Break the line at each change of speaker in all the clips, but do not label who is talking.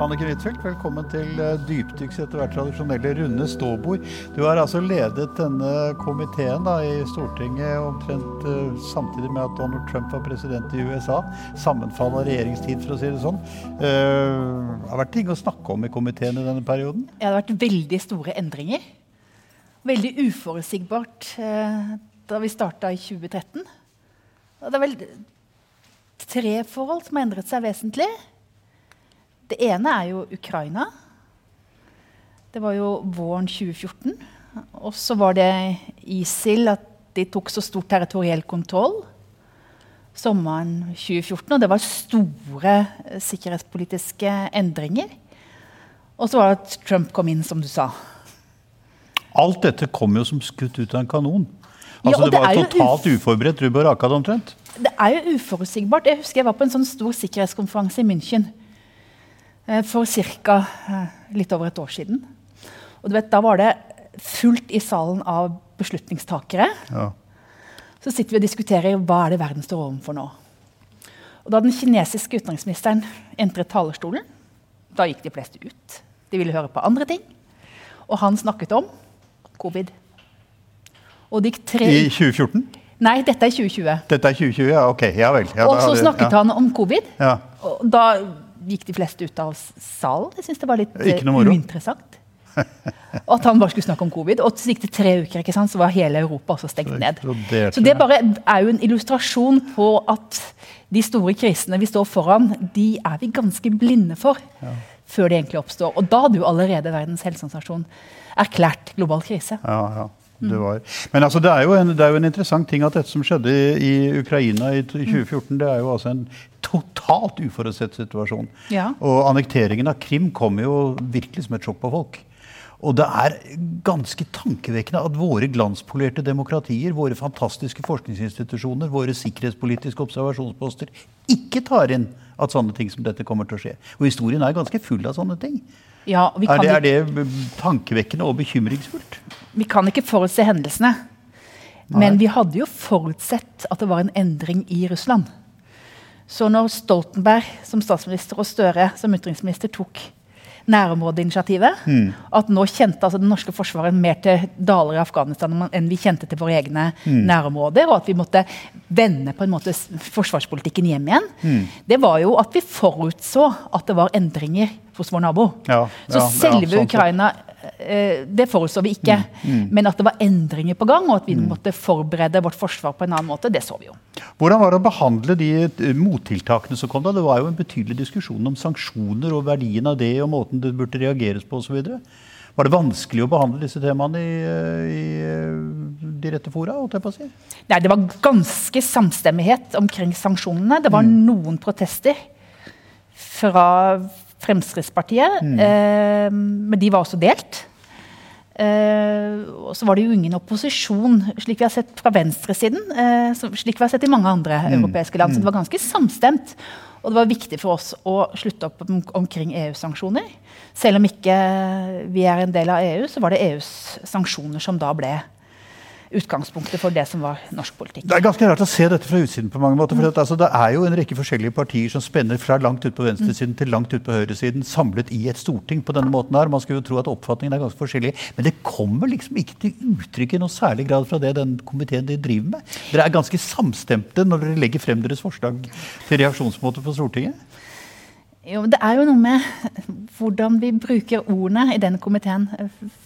Anniken Huitfeldt, velkommen til eh, dypdykks etter hvert tradisjonelle runde ståbord. Du har altså ledet denne komiteen da, i Stortinget omtrent uh, samtidig med at Donald Trump var president i USA. Sammenfall av regjeringstid, for å si det sånn. Uh, det har vært ting å snakke om i komiteen i denne perioden?
Ja, det har vært veldig store endringer. Veldig uforutsigbart uh, da vi starta i 2013. Og det er vel tre forhold som har endret seg vesentlig. Det ene er jo Ukraina. Det var jo våren 2014. Og så var det ISIL, at de tok så stor territoriell kontroll sommeren 2014. Og det var store eh, sikkerhetspolitiske endringer. Og så var det at Trump kom inn, som du sa.
Alt dette kom jo som skutt ut av en kanon. Altså, ja, det, det var totalt uforberedt rubb og rakad omtrent.
Det er jo uforutsigbart. Jeg husker jeg var på en sånn stor sikkerhetskonferanse i München. Eh, for ca. Eh, litt over et år siden. Og du vet, Da var det fullt i salen av beslutningstakere. Ja. Så sitter vi og diskuterer hva er det verden står overfor nå. Og Da den kinesiske utenriksministeren entret talerstolen, da gikk de fleste ut. De ville høre på andre ting. Og han snakket om covid.
Og det gikk tre I 2014?
Nei, dette er 2020.
Dette er 2020, ja, ok. Ja vel. Ja,
og så snakket ja. han om covid. Og da gikk de fleste ut av salen. Jeg syns det var litt uinteressant. Og at han bare skulle snakke om covid. Og så gikk det tre uker, ikke sant? så var hele Europa også stengt ned. Så det bare er jo en illustrasjon på at de store krisene vi står foran, de er vi ganske blinde for ja. før de egentlig oppstår. Og da hadde jo allerede Verdens helseorganisasjon erklært global krise.
Ja, ja. Det var. Men altså, det, er en, det, er jo en, interessant ting at dette som skjedde i, i Ukraina i 2014, det er jo altså en totalt uforutsett situasjon. Ja. Og annekteringen av Krim kom jo virkelig som et sjokk på folk. Og det er ganske tankevekkende at våre glanspolerte demokratier, våre fantastiske forskningsinstitusjoner, våre sikkerhetspolitiske observasjonsposter ikke tar inn at sånne ting som dette kommer til å skje. Og historien er ganske full av sånne ting. Ja, er, det, er, det, tankevekkende og bekymringsfullt?
Vi kan ikke forutse hendelsene. Nei. Men vi hadde jo forutsett at det var en endring i Russland. Så når Stoltenberg som statsminister og Støre som utenriksminister tok nærområdeinitiativet, mm. at nå kjente altså, det norske forsvaret mer til daler i Afghanistan enn vi kjente til våre egne mm. nærområder, og at vi måtte vende på en måte forsvarspolitikken hjem igjen, mm. det var jo at vi forutså at det var endringer hos vår nabo. Ja, så ja, selve ja, Ukraina Eh, det forutså vi ikke. Mm, mm. Men at det var endringer på gang, og at vi mm. måtte forberede vårt forsvar på en annen måte, det så vi jo.
Hvordan var det å behandle de eh, mottiltakene som kom da? Det var jo en betydelig diskusjon om sanksjoner og verdien av det, og måten det burde reageres på osv. Var det vanskelig å behandle disse temaene i, eh, i de rette fora? Si?
Nei, det var ganske samstemmighet omkring sanksjonene. Det var mm. noen protester fra Fremskrittspartiet. Mm. Eh, men de var også delt. Eh, og så var det jo ingen opposisjon, slik vi har sett fra venstresiden. Eh, slik vi har sett i mange andre mm. europeiske land. Så det var ganske samstemt. Og det var viktig for oss å slutte opp om, omkring EU-sanksjoner. Selv om ikke vi er en del av EU, så var det EUs sanksjoner som da ble utgangspunktet for det som var norsk politikk.
Det er ganske rart å se dette fra utsiden. på mange måter, for altså, Det er jo en rekke forskjellige partier som spenner fra langt ut på venstresiden mm. til langt ut på høyresiden, samlet i et storting på denne måten her. Man skulle jo tro at oppfatningen er ganske forskjellig. Men det kommer liksom ikke til uttrykk i noe særlig grad fra det den komiteen de driver med. Dere er ganske samstemte når dere legger frem deres forslag til reaksjonsmåte på Stortinget.
Jo, Det er jo noe med hvordan vi bruker ordene i denne komiteen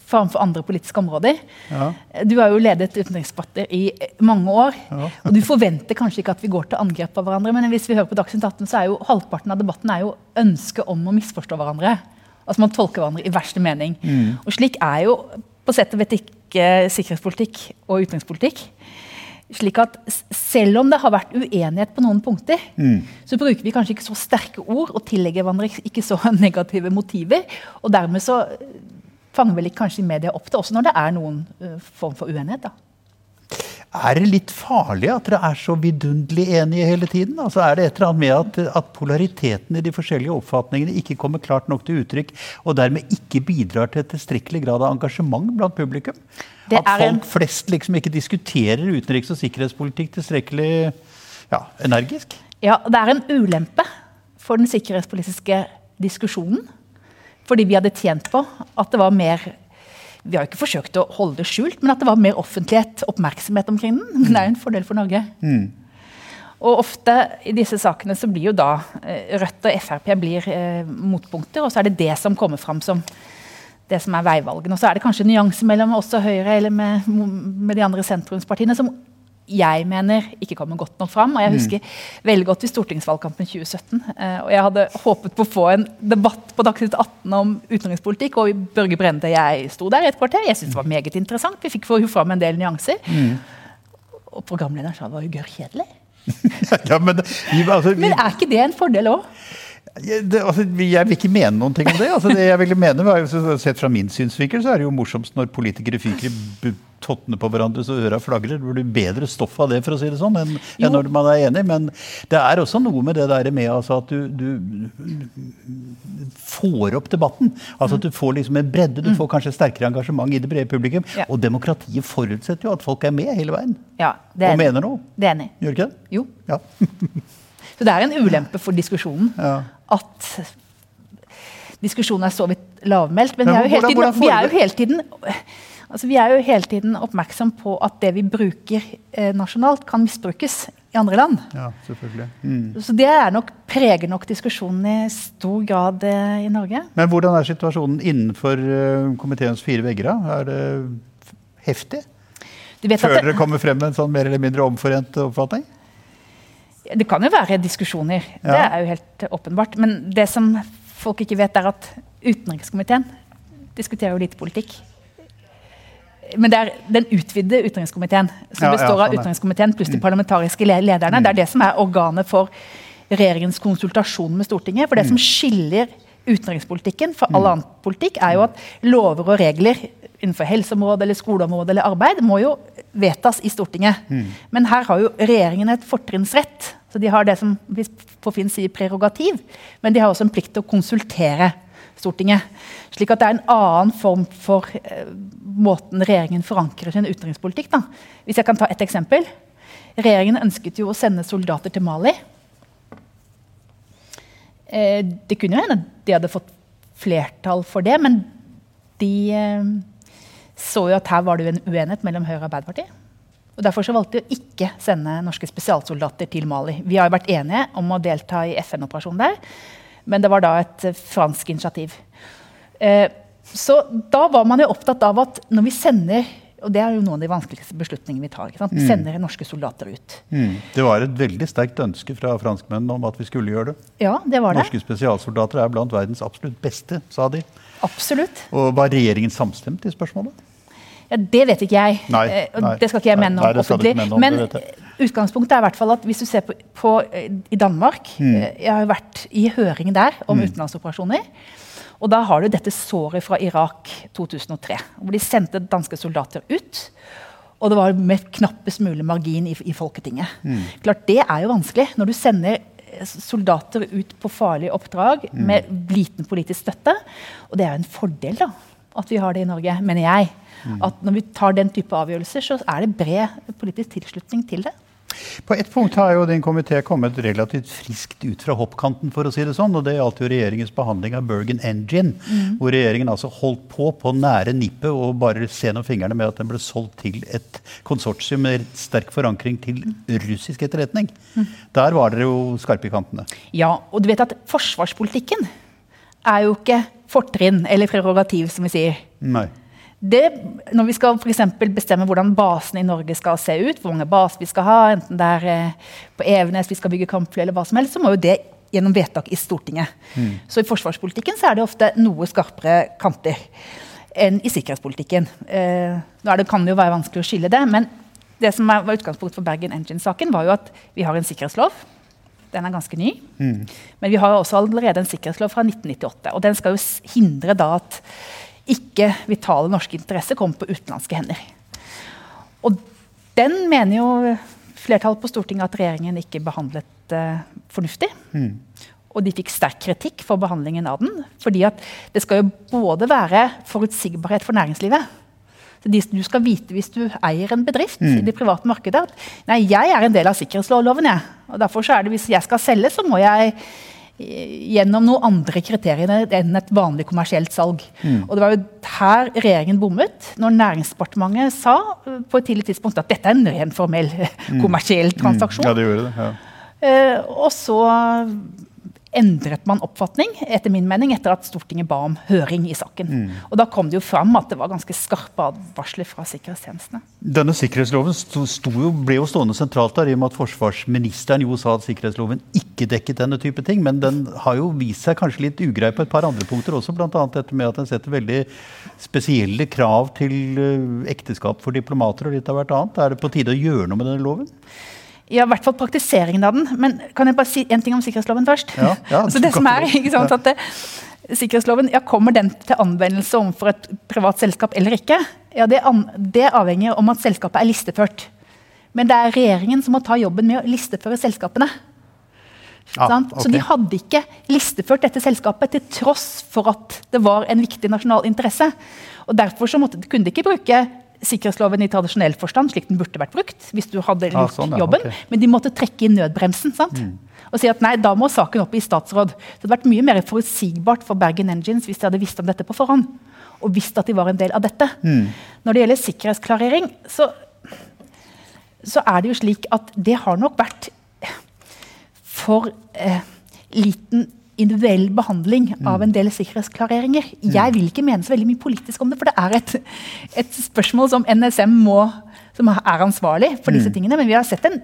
framfor andre politiske områder. Ja. Du har jo ledet utenriksdebatter i mange år. Ja. og Du forventer kanskje ikke at vi går til angrep på hverandre, men hvis vi hører på Dagsnytt 18, så er jo halvparten av debatten er jo ønsket om å misforstå hverandre. Altså Man tolker hverandre i verste mening. Mm. Og slik er jo på sett og vis ikke sikkerhetspolitikk og utenrikspolitikk slik at selv om det har vært uenighet på noen punkter, mm. så bruker vi kanskje ikke så sterke ord og tillegger hverandre ikke så negative motiver. Og dermed så fanger vel kanskje media opp det, også når det er noen uh, form for uenighet. da.
Er det litt farlig at dere er så vidunderlig enige hele tiden? Altså Er det et eller annet med at, at, polariteten i de forskjellige oppfatningene ikke kommer klart nok til uttrykk, og dermed ikke bidrar til tilstrekkelig grad av engasjement blant publikum? Det at folk en... flest liksom ikke diskuterer utenriks- og sikkerhetspolitikk tilstrekkelig ja, energisk?
Ja, det er en ulempe for den sikkerhetspolitiske diskusjonen Fordi vi hadde tjent på at det var mer Vi har ikke forsøkt å holde det skjult, men at det var mer offentlighet, oppmerksomhet omkring den. Men det er jo en fordel for Norge. Mm. Og ofte i disse sakene så blir jo da eh, Rødt og Frp blir eh, motpunkter, og så er det det som kommer fram som det som er veivalgene. Og så er det kanskje nyanser mellom oss og Høyre eller med, med de andre sentrumspartiene som jeg mener ikke kommer godt nok fram. og Jeg mm. husker mm. veldig godt i stortingsvalgkampen 2017. Eh, og Jeg hadde håpet på å få en debatt på Dagsnytt 18 om utenrikspolitikk. Og Børge Brende jeg sto der i et kvarter. Jeg syntes det var meget interessant. Vi fikk få fram en del nyanser. Mm. Og programlederen sa det var jo gørr kjedelig.
ja, men,
altså, vi, men er ikke det en fordel òg?
Det, altså, jeg vil ikke mene noen ting om det. Altså, det jeg ville mene var, Sett fra min synsvinkel så er det jo morsomst når politikere fyker i tottene på hverandre så øra flagrer. Det blir bedre stoff av det for å si det sånn, enn, enn når man er enig. Men det er også noe med det der med altså, at du, du, får opp debatten. Altså At du får liksom en bredde. Du mm. får kanskje sterkere engasjement i det brede publikum. Ja. Og demokratiet forutsetter jo at folk er med hele veien.
Ja,
og mener noe.
Det er enig.
Gjør ikke det?
Jo. Ja. så det er en ulempe for diskusjonen. Ja at diskusjonen er så vidt lavmælt. Men, men er vi, er jo hele tiden, altså vi er jo hele tiden oppmerksom på at det vi bruker eh, nasjonalt, kan misbrukes i andre land.
Ja, selvfølgelig. Mm.
Så det er nok, preger nok diskusjonen i stor grad eh, i Norge.
Men hvordan er situasjonen innenfor eh, komiteens fire vegger? Er det heftig? Før dere kommer frem med en sånn mer eller mindre omforent oppfatning?
Det kan jo være diskusjoner. Ja. Det er jo helt åpenbart. Men det som folk ikke vet, er at utenrikskomiteen diskuterer jo lite politikk. Men det er den utvidede utenrikskomiteen, som ja, består ja, av utenrikskomiteen pluss de mm. parlamentariske lederne. Mm. Det er det som er organet for regjeringens konsultasjon med Stortinget. For det mm. som skiller utenrikspolitikken fra all mm. annen politikk, er jo at lover og regler innenfor helseområdet eller skoleområdet eller arbeid må jo vedtas i Stortinget. Mm. Men her har jo regjeringen et fortrinnsrett. Så de har det som vi på Finn sier prerogativ, men de har også en plikt til å konsultere Stortinget. Slik at det er en annen form for eh, måten regjeringen forankrer sin utenrikspolitikk. Da. Hvis jeg kan ta et eksempel. Regjeringen ønsket jo å sende soldater til Mali. Eh, det kunne jo hende de hadde fått flertall for det, men de eh, så jo at her var det en uenighet mellom Høyre og Arbeiderpartiet. Og Derfor så valgte de å ikke sende norske spesialsoldater til Mali. Vi har jo vært enige om å delta i FN-operasjonen der, men det var da et eh, fransk initiativ. Eh, så da var man jo opptatt av at når vi sender og det er jo noen av de vanskeligste beslutningene vi tar. ikke sant? Mm. Sender norske soldater ut.
Mm. Det var et veldig sterkt ønske fra franskmennene om at vi skulle gjøre det.
Ja, det var det.
Norske spesialsoldater er blant verdens absolutt beste, sa de.
Absolutt.
Og Var regjeringen samstemt i spørsmålet?
Ja, Det vet ikke jeg.
Nei,
eh, nei, det skal ikke jeg mene om offentlig. Men utgangspunktet er i hvert fall at hvis du ser på, på eh, i Danmark mm. Jeg har vært i høring der om mm. utenlandsoperasjoner. Og da har du dette såret fra Irak 2003, hvor de sendte danske soldater ut. Og det var med knappest mulig margin i, i Folketinget. Mm. Klart, Det er jo vanskelig når du sender soldater ut på farlige oppdrag mm. med liten politisk støtte. Og det er jo en fordel da, at vi har det i Norge, mener jeg. Mm. At når vi tar den type avgjørelser, så er det bred politisk tilslutning til det.
På ett punkt har jo din komité kommet relativt friskt ut fra hoppkanten. for å si Det sånn, og det gjaldt jo regjeringens behandling av Bergen Engine. Mm. Hvor regjeringen altså holdt på på nære nippet og bare se noen fingrene med at den ble solgt til et konsortium med sterk forankring til russisk etterretning. Mm. Der var dere jo skarpe i kantene.
Ja, og du vet at forsvarspolitikken er jo ikke fortrinn eller prerogativ, som vi sier.
Nei
det, når vi skal for bestemme hvordan basen i Norge skal se ut, hvor mange baser vi skal ha, enten det er eh, på Evenes vi skal bygge kampfly, eller hva som helst, så må jo det gjennom vedtak i Stortinget. Mm. Så i forsvarspolitikken så er det ofte noe skarpere kanter enn i sikkerhetspolitikken. Eh, nå det, kan det jo være vanskelig å skille det, men det som var utgangspunkt for Bergen Engine-saken, var jo at vi har en sikkerhetslov. Den er ganske ny. Mm. Men vi har også allerede en sikkerhetslov fra 1998. Og den skal jo hindre da at ikke vitale norske interesser kommer på utenlandske hender. Og den mener jo flertallet på Stortinget at regjeringen ikke behandlet uh, fornuftig. Mm. Og de fikk sterk kritikk for behandlingen av den. fordi at det skal jo både være forutsigbarhet for næringslivet. Så de, du skal vite hvis du eier en bedrift mm. i det private markedet at nei, jeg er en del av sikkerhetsloven. Jeg. Og derfor så er det Hvis jeg skal selge, så må jeg gjennom noen andre kriterier enn et vanlig kommersielt salg. Mm. Og Det var jo her regjeringen bommet, når Næringsdepartementet sa på et tidlig tidspunkt at dette er en ren formell mm. kommersiell transaksjon.
Mm. Ja, det gjorde det. Ja.
Uh, og så endret man oppfatning etter min mening, etter at Stortinget ba om høring i saken. Mm. Og Da kom det jo fram at det var ganske skarpe advarsler fra sikkerhetstjenestene.
Denne sikkerhetsloven jo, ble jo stående sentralt der, i og med at forsvarsministeren jo sa at sikkerhetsloven ikke dekket denne type ting. Men den har jo vist seg kanskje litt ugrei på et par andre punkter også. Bl.a. dette med at den setter veldig spesielle krav til uh, ekteskap for diplomater og litt av hvert annet. Er det på tide å gjøre noe med denne loven?
Ja, i hvert fall praktiseringen av den. Men kan jeg bare si en ting om sikkerhetsloven først?
Ja, ja,
altså det som er, ikke sant, at det, sikkerhetsloven, ja, Kommer den til anvendelse overfor et privat selskap eller ikke? Ja, det, an, det avhenger om at selskapet er listeført. Men det er regjeringen som må ta jobben med å listeføre selskapene. Ja, okay. Så de hadde ikke listeført dette selskapet til tross for at det var en viktig nasjonal interesse. Og Derfor så måtte, kunne de ikke bruke sikkerhetsloven i tradisjonell forstand, slik den burde vært brukt. hvis du hadde gjort ah, sånn, ja, jobben, okay. Men de måtte trekke inn nødbremsen. sant? Mm. Og si at nei, da må saken opp i statsråd. Så det hadde vært mye mer forutsigbart for Bergen Engines hvis de hadde visst om dette på forhånd. Og visst at de var en del av dette. Mm. Når det gjelder sikkerhetsklarering, så, så, er det jo slik at det har nok vært for eh, liten individuell behandling av en del sikkerhetsklareringer. Jeg vil ikke mene så veldig mye politisk om det, for det er et, et spørsmål som NSM må, som er ansvarlig for disse mm. tingene. Men vi har sett en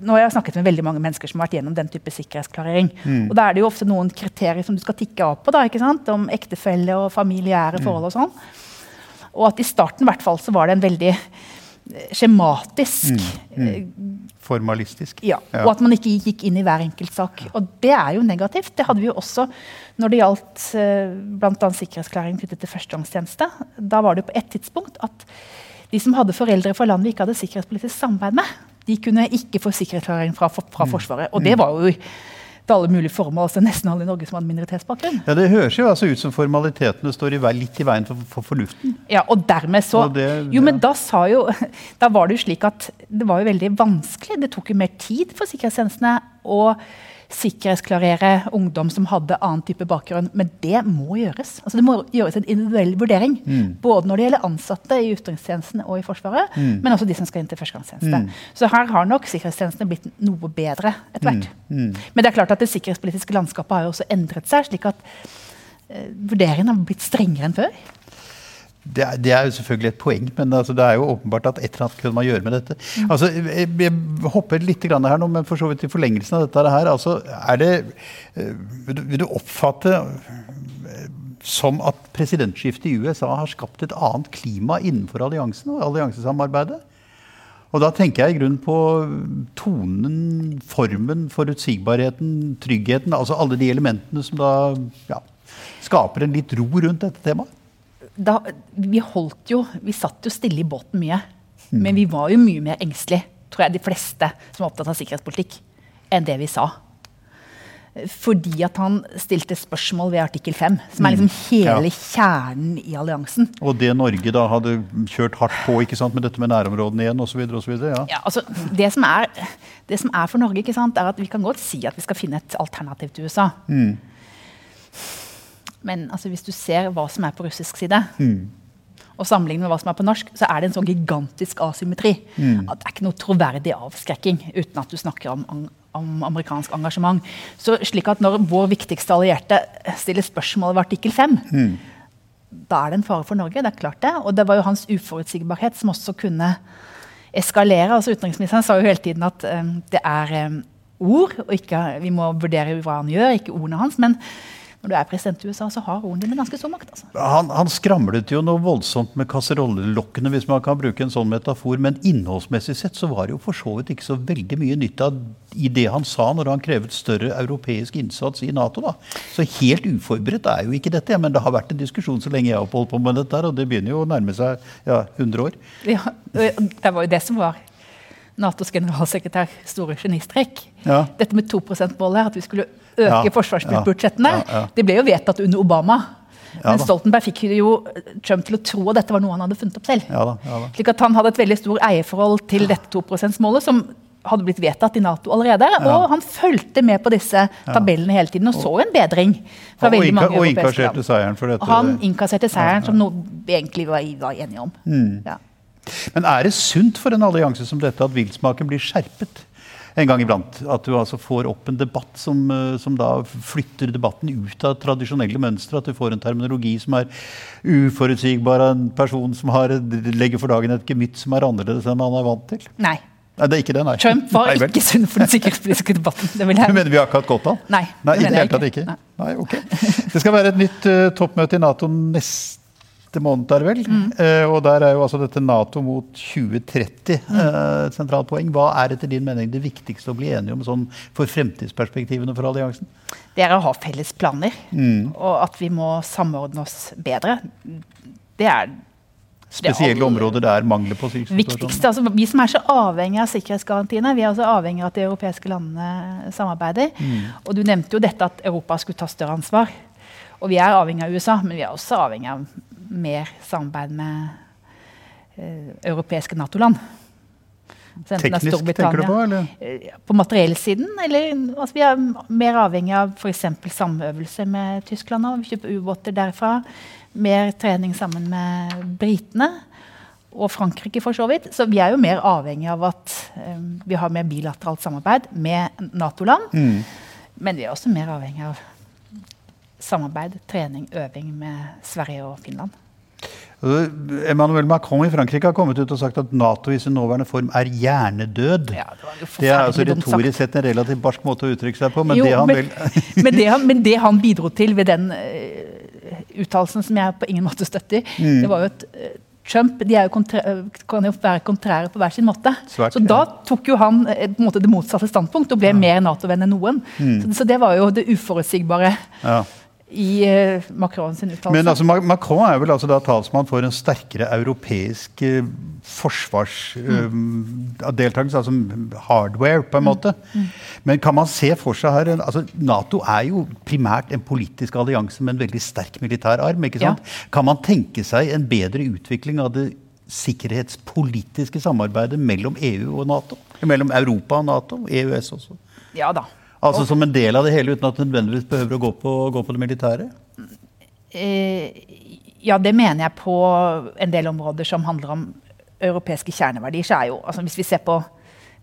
nå har jeg snakket med veldig mange mennesker som har vært gjennom den type sikkerhetsklarering. Mm. Og da er det jo ofte noen kriterier som du skal tikke av på, da, ikke sant? om ektefelle og familiære mm. forhold og sånn. Og at i starten hvert fall, så var det en veldig skjematisk. Mm,
mm. Formalistisk.
Ja, Og at man ikke gikk inn i hver enkelt sak. Og det er jo negativt. Det hadde vi jo også når det gjaldt uh, bl.a. sikkerhetsklæring knyttet til førstegangstjeneste. Da var det jo på et tidspunkt at de som hadde foreldre fra land vi ikke hadde sikkerhetspolitisk samarbeid med, de kunne ikke få sikkerhetsklarering fra, fra mm. Forsvaret. Og det var jo til alle mulige formål. altså Nesten alle i Norge som hadde minoritetsbakgrunn.
Ja, Det høres jo altså ut som formalitetene står i vei, litt i veien for, for fornuften.
Ja, og dermed så og det, Jo, men da sa jo Da var det jo slik at det var jo veldig vanskelig. Det tok jo mer tid for sikkerhetstjenestene å sikkerhetsklarere ungdom som hadde annen type bakgrunn. Men det må gjøres. Altså det må gjøres en individuell vurdering. Mm. Både når det gjelder ansatte i utenrikstjenesten og i Forsvaret, mm. men også de som skal inn til førstegangstjeneste. Mm. Så her har nok sikkerhetstjenestene blitt noe bedre etter hvert. Mm. Mm. Men det er klart at det sikkerhetspolitiske landskapet har jo også endret seg, slik at uh, vurderingen har blitt strengere enn før.
Det er, det er, jo selvfølgelig et poeng, men altså, det er jo åpenbart at et eller annet kunne man gjøre med dette. Mm. Altså, jeg, jeg, hopper litt her nå, men for så vidt i forlengelsen av dette her. Altså, er det, eh, vil, du, oppfatte eh, som at presidentskiftet i USA har skapt et annet klima innenfor alliansen og alliansesamarbeidet? Og da tenker jeg i grunnen på tonen, formen, forutsigbarheten, tryggheten. Altså alle de elementene som da ja, skaper en litt ro rundt dette temaet
da, vi holdt jo Vi satt jo stille i båten mye. Mm. Men vi var jo mye mer engstelige, tror jeg, de fleste som er opptatt av sikkerhetspolitikk, enn det vi sa. Fordi at han stilte spørsmål ved artikkel 5, som er liksom mm. hele ja. kjernen i alliansen.
Og det Norge da hadde kjørt hardt på ikke sant, med dette med nærområdene igjen osv. Ja.
Ja, altså, det, som er, det som er for Norge, ikke sant, er at vi kan godt si at vi skal finne et alternativ til USA. Mm. Men altså, hvis du ser hva som er på russisk side, mm. og sammenligner med hva som er på norsk, så er det en sånn gigantisk asymmetri. Mm. at Det er ikke noe troverdig avskrekking uten at du snakker om, om, amerikansk engasjement. Så slik at Når vår viktigste allierte stiller spørsmål ved artikkel 5, mm. da er det en fare for Norge. det er klart det, Og det var jo hans uforutsigbarhet som også kunne eskalere. altså Utenriksministeren sa jo hele tiden at um, det er um, ord, og ikke, vi må vurdere hva han gjør, ikke ordene hans. men når du er president i USA, så har ordene dine ganske stor makt. Altså.
Han, han, skramlet jo noe voldsomt med kasserollelokkene, hvis man kan bruke en sånn metafor. Men innholdsmessig sett så var det jo for så vidt ikke så veldig mye nytt av i det han sa når han krevet større europeisk innsats i Nato. da. Så helt uforberedt er jo ikke dette. Men det har vært en diskusjon så lenge jeg har holdt på med dette, og det begynner jo å nærme seg ja, 100 år.
Ja, Det var jo det som var Natos generalsekretær store genistrekk. Ja. Dette med 2 %-målet, at vi skulle øke ja. forsvarsbudsjettene, ja. det ble jo vedtatt under Obama. Men Stoltenberg fikk jo Trump til å tro at dette var noe han hadde funnet opp selv.
Ja da, ja da.
Slik at han hadde et veldig stor eierforhold til dette 2 %-målet, som hadde blitt vedtatt i Nato allerede. Og han fulgte med på disse tabellene hele tiden og så en bedring. fra
og,
veldig mange
og inkasserte seieren for dette.
Han innkasserte seieren, som noe vi egentlig var, var enige om. Mm. Ja.
Men er det sunt for en allianse som dette at villsmaken blir skjerpet? en gang iblant. At du altså får opp en debatt som, eh, som, da flytter debatten ut av tradisjonelle mønstre. At du får en terminologi som er uforutsigbar av en person som har, legger for dagen et gemytt som er annerledes enn man er vant til.
Nei.
Nei, det er ikke det, nei.
Trump var nei, ikke sunn for den sikkerhetspolitiske debatten. Det vil jeg.
Du mener vi har ikke hatt godt av
Nei,
nei mener det ikke. ikke. Nei. nei. ok. Det skal være et nytt uh, toppmøte i Nato neste måned, er vel. Mm. Uh, og der er jo altså dette Nato mot 2030 mm. uh, et sentralt poeng. Hva er etter din mening det viktigste å bli enige om sånn for fremtidsperspektivene for alliansen?
Det er å ha felles planer, mm. og at vi må samordne oss bedre. Det er
Spesielle områder det er mangler på
viktigste, altså Vi som er så avhengig av sikkerhetsgarantiene, vi er også avhengig av at de europeiske landene samarbeider. Mm. Og Du nevnte jo dette at Europa skulle ta større ansvar. Og vi er avhengig av USA, men vi er også avhengig av mer samarbeid med uh, europeiske Nato-land.
Teknisk, tenker du på? eller?
Eh, på materiellsiden. Eller, altså, vi er mer avhengig av f.eks. samøvelse med Tyskland. Og vi kjøper ubåter derfra. Mer trening sammen med britene. Og Frankrike, for så vidt. Så vi er jo mer avhengig av at um, vi har mer bilateralt samarbeid med Nato-land. Mm. Men vi er også mer avhengig av samarbeid, trening, øving med Sverige og Finland.
Emmanuel Macron i Frankrike har kommet ut og sagt at Nato i sin nåværende form er hjernedød. Ja, det, det, er altså retorisk sett en relativt barsk måte å uttrykke seg på, men, jo, det, han men,
men, det han, men det han bidro til ved den uh, uttalelsen, som jeg på ingen måte støtter, mm. det var jo at uh, Trump de jo kan jo være kontrære på hver sin måte. Svært, så da tok jo han på en måte det motsatte standpunkt og ble ja. mer Nato-venn enn noen. Mm. Så, så, det var jo det uforutsigbare. Ja i uh, Macron sin uttalelse.
Men altså, Macron er vel altså da talsmann for en sterkere europeisk uh, forsvarsdeltakelse, uh, mm. altså hardware, på en mm. måte. Mm. Men kan man se for seg her altså Nato er jo primært en politisk allianse med en veldig sterk militær arm. ikke sant? Ja. Kan man tenke seg en bedre utvikling av det sikkerhetspolitiske samarbeidet mellom EU og Nato? Mellom Europa og Nato? EØS også?
Ja da.
Altså Som en del av det hele, uten at det nødvendigvis behøver å gå på, gå på det militære?
Eh, ja, det mener jeg på en del områder som handler om europeiske kjerneverdier. så er jo, altså Hvis vi ser på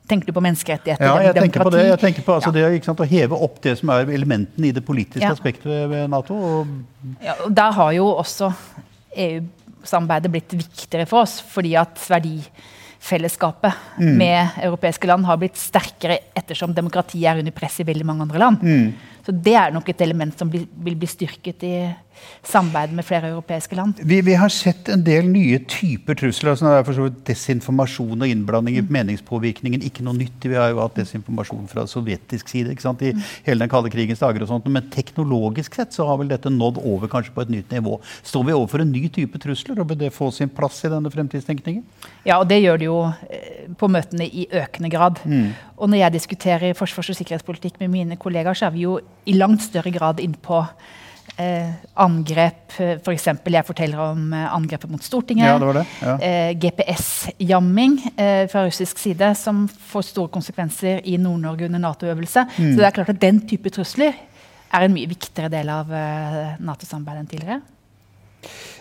Tenker du på menneskerettigheter?
Ja, jeg tenker på det. Jeg tenker på altså, ja. det sant, Å heve opp det som er elementene i det politiske ja. aspektet ved Nato. Og
ja, og Der har jo også EU-samarbeidet blitt viktigere for oss, fordi at verdi fellesskapet mm. med europeiske land har blitt sterkere ettersom demokratiet er under press i veldig mange andre land. Mm. Så Det er nok et element som vil bli styrket i samarbeid med flere europeiske land.
Vi, vi, har sett en del nye typer trusler. altså det er for så vidt Desinformasjon og innblanding i mm. meningspåvirkningen ikke noe nytt. Vi har jo hatt desinformasjon fra sovjetisk side ikke sant? i mm. hele den kalde krigens dager. og sånt, Men teknologisk sett så har vel dette nådd over kanskje på et nytt nivå. Står vi overfor en ny type trusler, og bør det få sin plass i denne fremtidstenkningen?
Ja, og det gjør det jo eh, på møtene i økende grad. Mm. Og når jeg diskuterer forsvars- og sikkerhetspolitikk med mine kollegaer, så er vi jo i langt større grad inn på eh, angrep. For jeg forteller om eh, angrepet mot Stortinget.
Ja, det det. Ja.
Eh, GPS-jamming eh, fra russisk side, som får store konsekvenser i Nord-Norge under Nato-øvelse. Mm. Så det er klart at den type trusler er en mye viktigere del av eh, Nato-samarbeidet enn tidligere.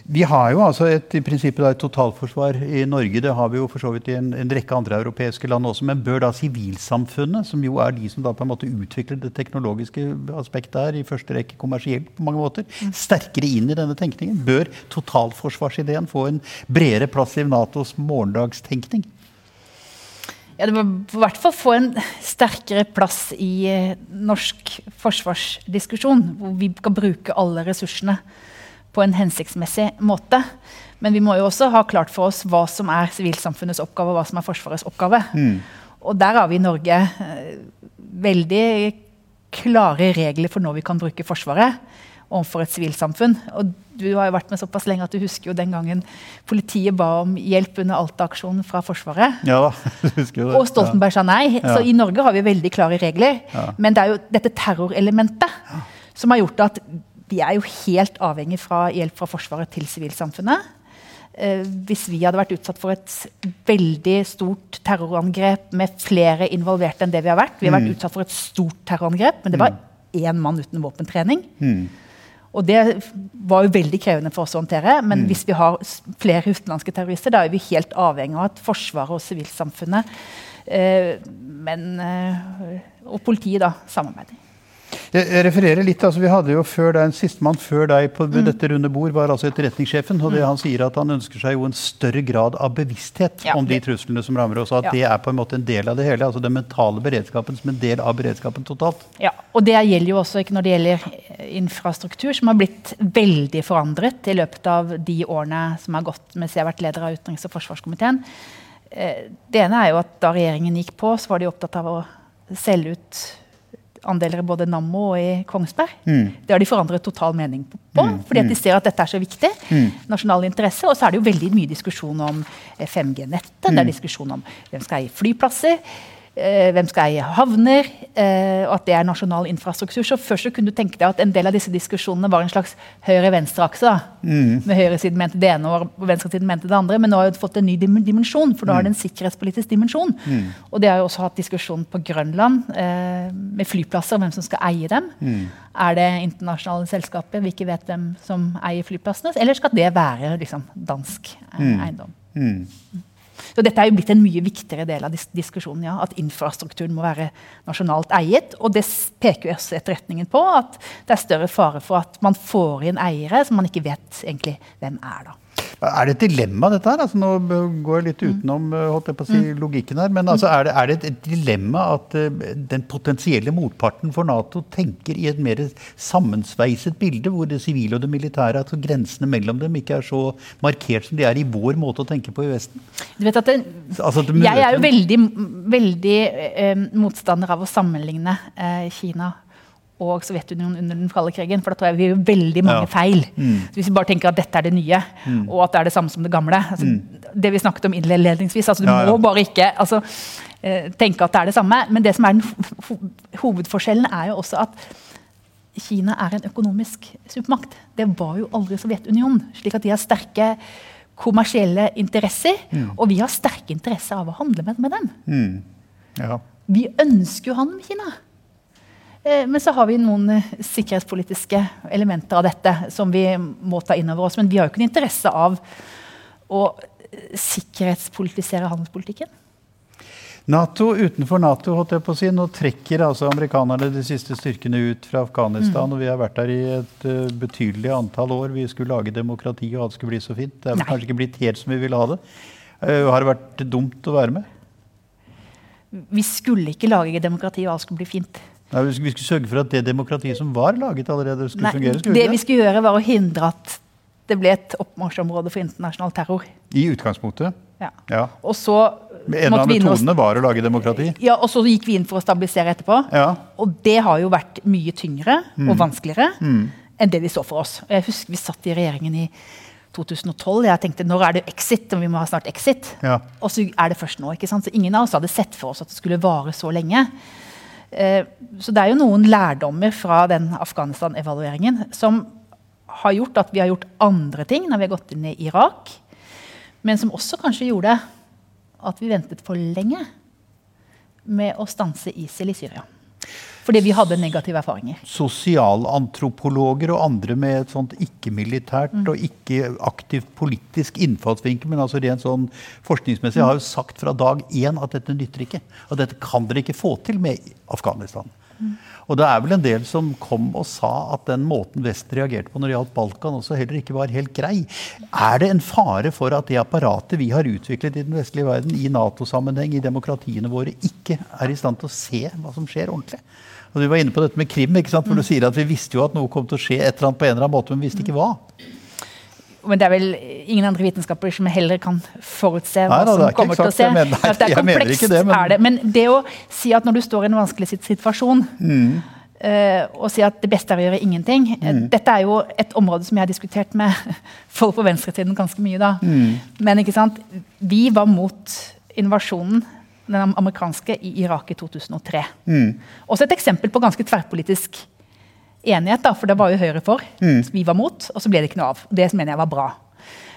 Vi har jo altså et, i prinsippet et totalforsvar i Norge. Det har vi jo for så vidt i en, en rekke andre europeiske land også. Men bør da sivilsamfunnet, som jo er de som da på en måte utvikler det teknologiske aspektet her, i første rekke kommersielt på mange måter, mm. sterkere inn i denne tenkningen? Bør totalforsvarsideen få en bredere plass i Natos morgendagstenkning?
Ja, det må i hvert fall få en sterkere plass i eh, norsk forsvarsdiskusjon, hvor vi kan bruke alle ressursene på en hensiktsmessig måte. Men vi må jo også ha klart for oss hva som er sivilsamfunnets oppgave og hva som er Forsvarets oppgave. Mm. Og der har vi i Norge eh, veldig klare regler for når vi kan bruke Forsvaret overfor et sivilsamfunn. Og du har jo vært med såpass lenge at du husker jo den gangen politiet ba om hjelp under Alta-aksjonen fra Forsvaret.
Ja, husker jo det.
Og Stoltenberg sa nei. Ja. Så i Norge har vi veldig klare regler. Ja. Men det er jo dette terrorelementet ja. som har gjort at vi er jo helt avhengig fra hjelp fra Forsvaret til sivilsamfunnet. eh, hvis vi hadde vært utsatt for et veldig stort terrorangrep med flere involverte enn det vi har vært. Vi har vært mm. utsatt for et stort terrorangrep, men det var én mm. mann uten våpentrening. Mm. Og det var jo veldig krevende for oss å håndtere. Men mm. hvis vi har flere utenlandske terrorister, da er vi helt avhengig av at Forsvaret og sivilsamfunnet eh, men, eh, og politiet da samarbeider.
Jeg refererer litt, altså Vi hadde jo før deg, En sistemann før deg på mm. dette runde bord var altså etterretningssjefen. og det mm. Han sier at han ønsker seg jo en større grad av bevissthet ja, om de truslene som rammer oss. At ja. det er på en måte en del av det hele. altså Den mentale beredskapen som en del av beredskapen totalt.
Ja, og Det gjelder jo også ikke når det gjelder infrastruktur, som har blitt veldig forandret i løpet av de årene som har gått mens jeg har vært leder av utenriks- og forsvarskomiteen. Eh, det ene er jo at Da regjeringen gikk på, så var de opptatt av å selge ut andeler i både Nammo og i Kongsberg. Mm. Det har de forandret total mening på, mm. fordi de mm. ser at dette er så viktig. Mm. Nasjonal interesse. Og så er det jo veldig mye diskusjon om 5G-nettet. Det er mm. diskusjon om hvem skal eie flyplasser. Eh, hvem skal eie havner, eh, og at det er nasjonal infrastruktur. Så Først så kunne du tenke deg at en del av disse diskusjonene var en slags høyre-venstre-akse. Mm. Med høyresiden mente det ene og venstresiden mente det andre. Men nå har det fått en ny dimensjon, for nå har det en sikkerhetspolitisk dimensjon. Mm. Og det har jo også hatt diskusjon på Grønland eh, med flyplasser, hvem som skal eie dem. Mm. Er det internasjonale selskaper vi ikke vet hvem som eier flyplassene? Eller skal det være liksom, dansk mm. eiendom? Mm. Så dette er jo blitt en mye viktigere del av dis diskusjonen. Ja, at infrastrukturen må være nasjonalt eiet. Og det peker jo også etterretningen på, at det er større fare for at man får inn eiere som man ikke vet egentlig hvem er. da.
Er det et dilemma, dette her? Altså, nå går jeg litt mm. utenom holdt jeg på å si, mm. logikken her. Men altså, er, det, er, det, et dilemma at uh, den potensielle motparten for Nato tenker i et mer sammensveiset bilde, hvor det sivile og det militære, altså grensene mellom dem, ikke er så markert som de er i vår måte å tenke på i Vesten?
Du vet at det, altså, det, Jeg er jo veldig, veldig eh, motstander av å sammenligne eh, Kina og Sovjetunionen under den kalde krigen. For da tror jeg vi gjør veldig mange ja. feil. Mm. hvis vi bare tenker at dette er det nye, mm. og at det er det samme som det gamle. Altså, mm. Det vi snakket om innledningsvis. altså Du ja, ja. må bare ikke altså, eh, tenke at det er det samme. Men det som er den hovedforskjellen, er jo også at Kina er en økonomisk supermakt. Det var jo aldri Sovjetunionen. slik at de har sterke kommersielle interesser. Mm. Og vi har sterke interesser av å handle med, med dem. Mm. Vi ønsker jo handel med Kina. Eh, men så har vi noen eh, sikkerhetspolitiske elementer av dette som vi må ta inn over oss. Men vi har jo ikke en interesse av å eh, sikkerhetspolitisere handelspolitikken.
NATO utenfor Nato, holdt jeg på å si. Nå trekker altså amerikanerne de siste styrkene ut fra Afghanistan. Mm. og Vi har vært der i et uh, betydelig antall år. Vi skulle lage demokrati, og alt skulle bli så fint. Det er kanskje ikke blitt helt som vi ville ha det. Uh, har det vært dumt å være med?
Vi skulle ikke lage demokrati, og alt skulle bli fint.
Nei, vi skulle sørge for at det demokratiet som var laget allerede, skulle Nei, fungere?
Skulle det vi skulle gjøre, var å hindre at det ble et oppmarsjområde for internasjonal terror.
I utgangspunktet?
Ja. ja. Og så
en av metodene var å lage demokrati?
Ja, og så gikk vi inn for å stabilisere etterpå. Ja. Og det har jo vært mye tyngre mm. og vanskeligere mm. enn det vi så for oss. Jeg husker vi satt i regjeringen i 2012. Jeg tenkte når er det exit, og vi må ha snart exit. Ja. Og så er det først nå. ikke sant? Så ingen av oss hadde sett for oss at det skulle vare så lenge. Eh, så det er jo noen lærdommer fra den Afghanistan-evalueringen som har gjort at vi har gjort andre ting når vi har gått inn i Irak, men som også kanskje gjorde at vi ventet for lenge med å stanse ISIL i Syria. Fordi vi hadde negative erfaringer.
Sosialantropologer og andre med et sånt ikke-militært mm. og ikke aktivt politisk innfallsvinkel, men altså rent sånn forskningsmessig, mm. har jo sagt fra dag én at dette nytter ikke. At dette kan dere ikke få til med Afghanistan. Mm. Og det er vel en del som kom og sa at den måten Vesten reagerte på når det gjaldt Balkan, også heller ikke var helt grei. Er det en fare for at det apparatet vi har utviklet i den vestlige verden, i Nato-sammenheng, i demokratiene våre, ikke er i stand til å se hva som skjer ordentlig? Og Du var inne på dette med krim. ikke sant? For du mm. sier at Vi visste jo at noe kom til å skje et eller annet på en eller annen måte, men vi visste ikke hva.
Men det er vel ingen andre vitenskaper som heller kan forutse hva Nei, som kommer til å se.
Men, nei, det er komplekst, det,
men... er det. Men det å si at når du står i en vanskelig situasjon mm. uh, og si at det beste er å gjøre ingenting eh, mm. Dette er jo et område som jeg har diskutert med folk på venstresiden ganske mye. da. Mm. Men ikke sant? vi var mot invasjonen den amerikanske i Irak i 2003. Mm. Også et eksempel på ganske tverrpolitisk enighet, da, for det var jo Høyre for. Mm. Vi var mot, og så ble det ikke noe av. Det mener jeg var bra.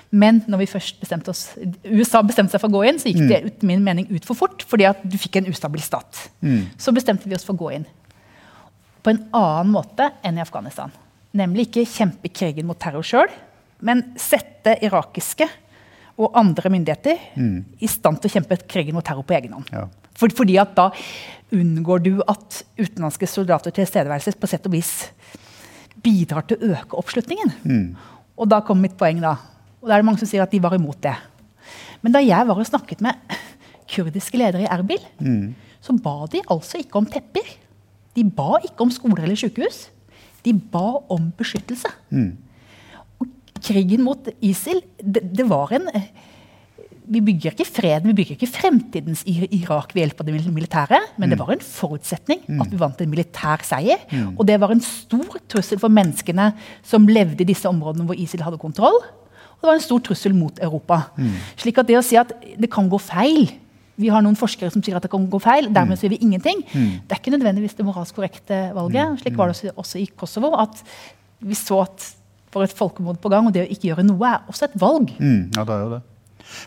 Men når vi først bestemte oss, USA bestemte seg for å gå inn, så gikk det mm. ut min mening ut for fort. fordi at du fikk en ustabil stat. Mm. Så bestemte vi oss for å gå inn. På en annen måte enn i Afghanistan. Nemlig ikke kjempe krigen mot terror sjøl, men sette irakiske og andre myndigheter mm. i stand til å kjempe krigen mot terror på egen hånd. Ja. For, fordi at da unngår du at utenlandske soldater tilstedeværelse på sett og vis bidrar til å øke oppslutningen. Mm. Og da kommer mitt poeng, da. Og da er det mange som sier at de var imot det. Men da jeg var og snakket med kurdiske ledere i Erbil, mm. så ba de altså ikke om tepper. De ba ikke om skoler eller sykehus. De ba om beskyttelse. Mm. Og krigen mot ISIL, det, det var en vi bygger ikke freden, vi bygger ikke fremtidens Irak ved hjelp av det militære, men mm. det var en forutsetning mm. at vi vant en militær seier. Mm. Og det var en stor trussel for menneskene som levde i disse områdene hvor ISIL hadde kontroll. Og det var en stor trussel mot Europa. Mm. Slik at det å si at det kan gå feil Vi har noen forskere som sier at det kan gå feil, dermed mm. sier vi ingenting. Mm. Det er ikke nødvendigvis det moralsk korrekte valget. Slik var det også i Kosovo. at vi så at for et folkemord på gang, og det å ikke gjøre noe er også et valg.
ja, det er jo det.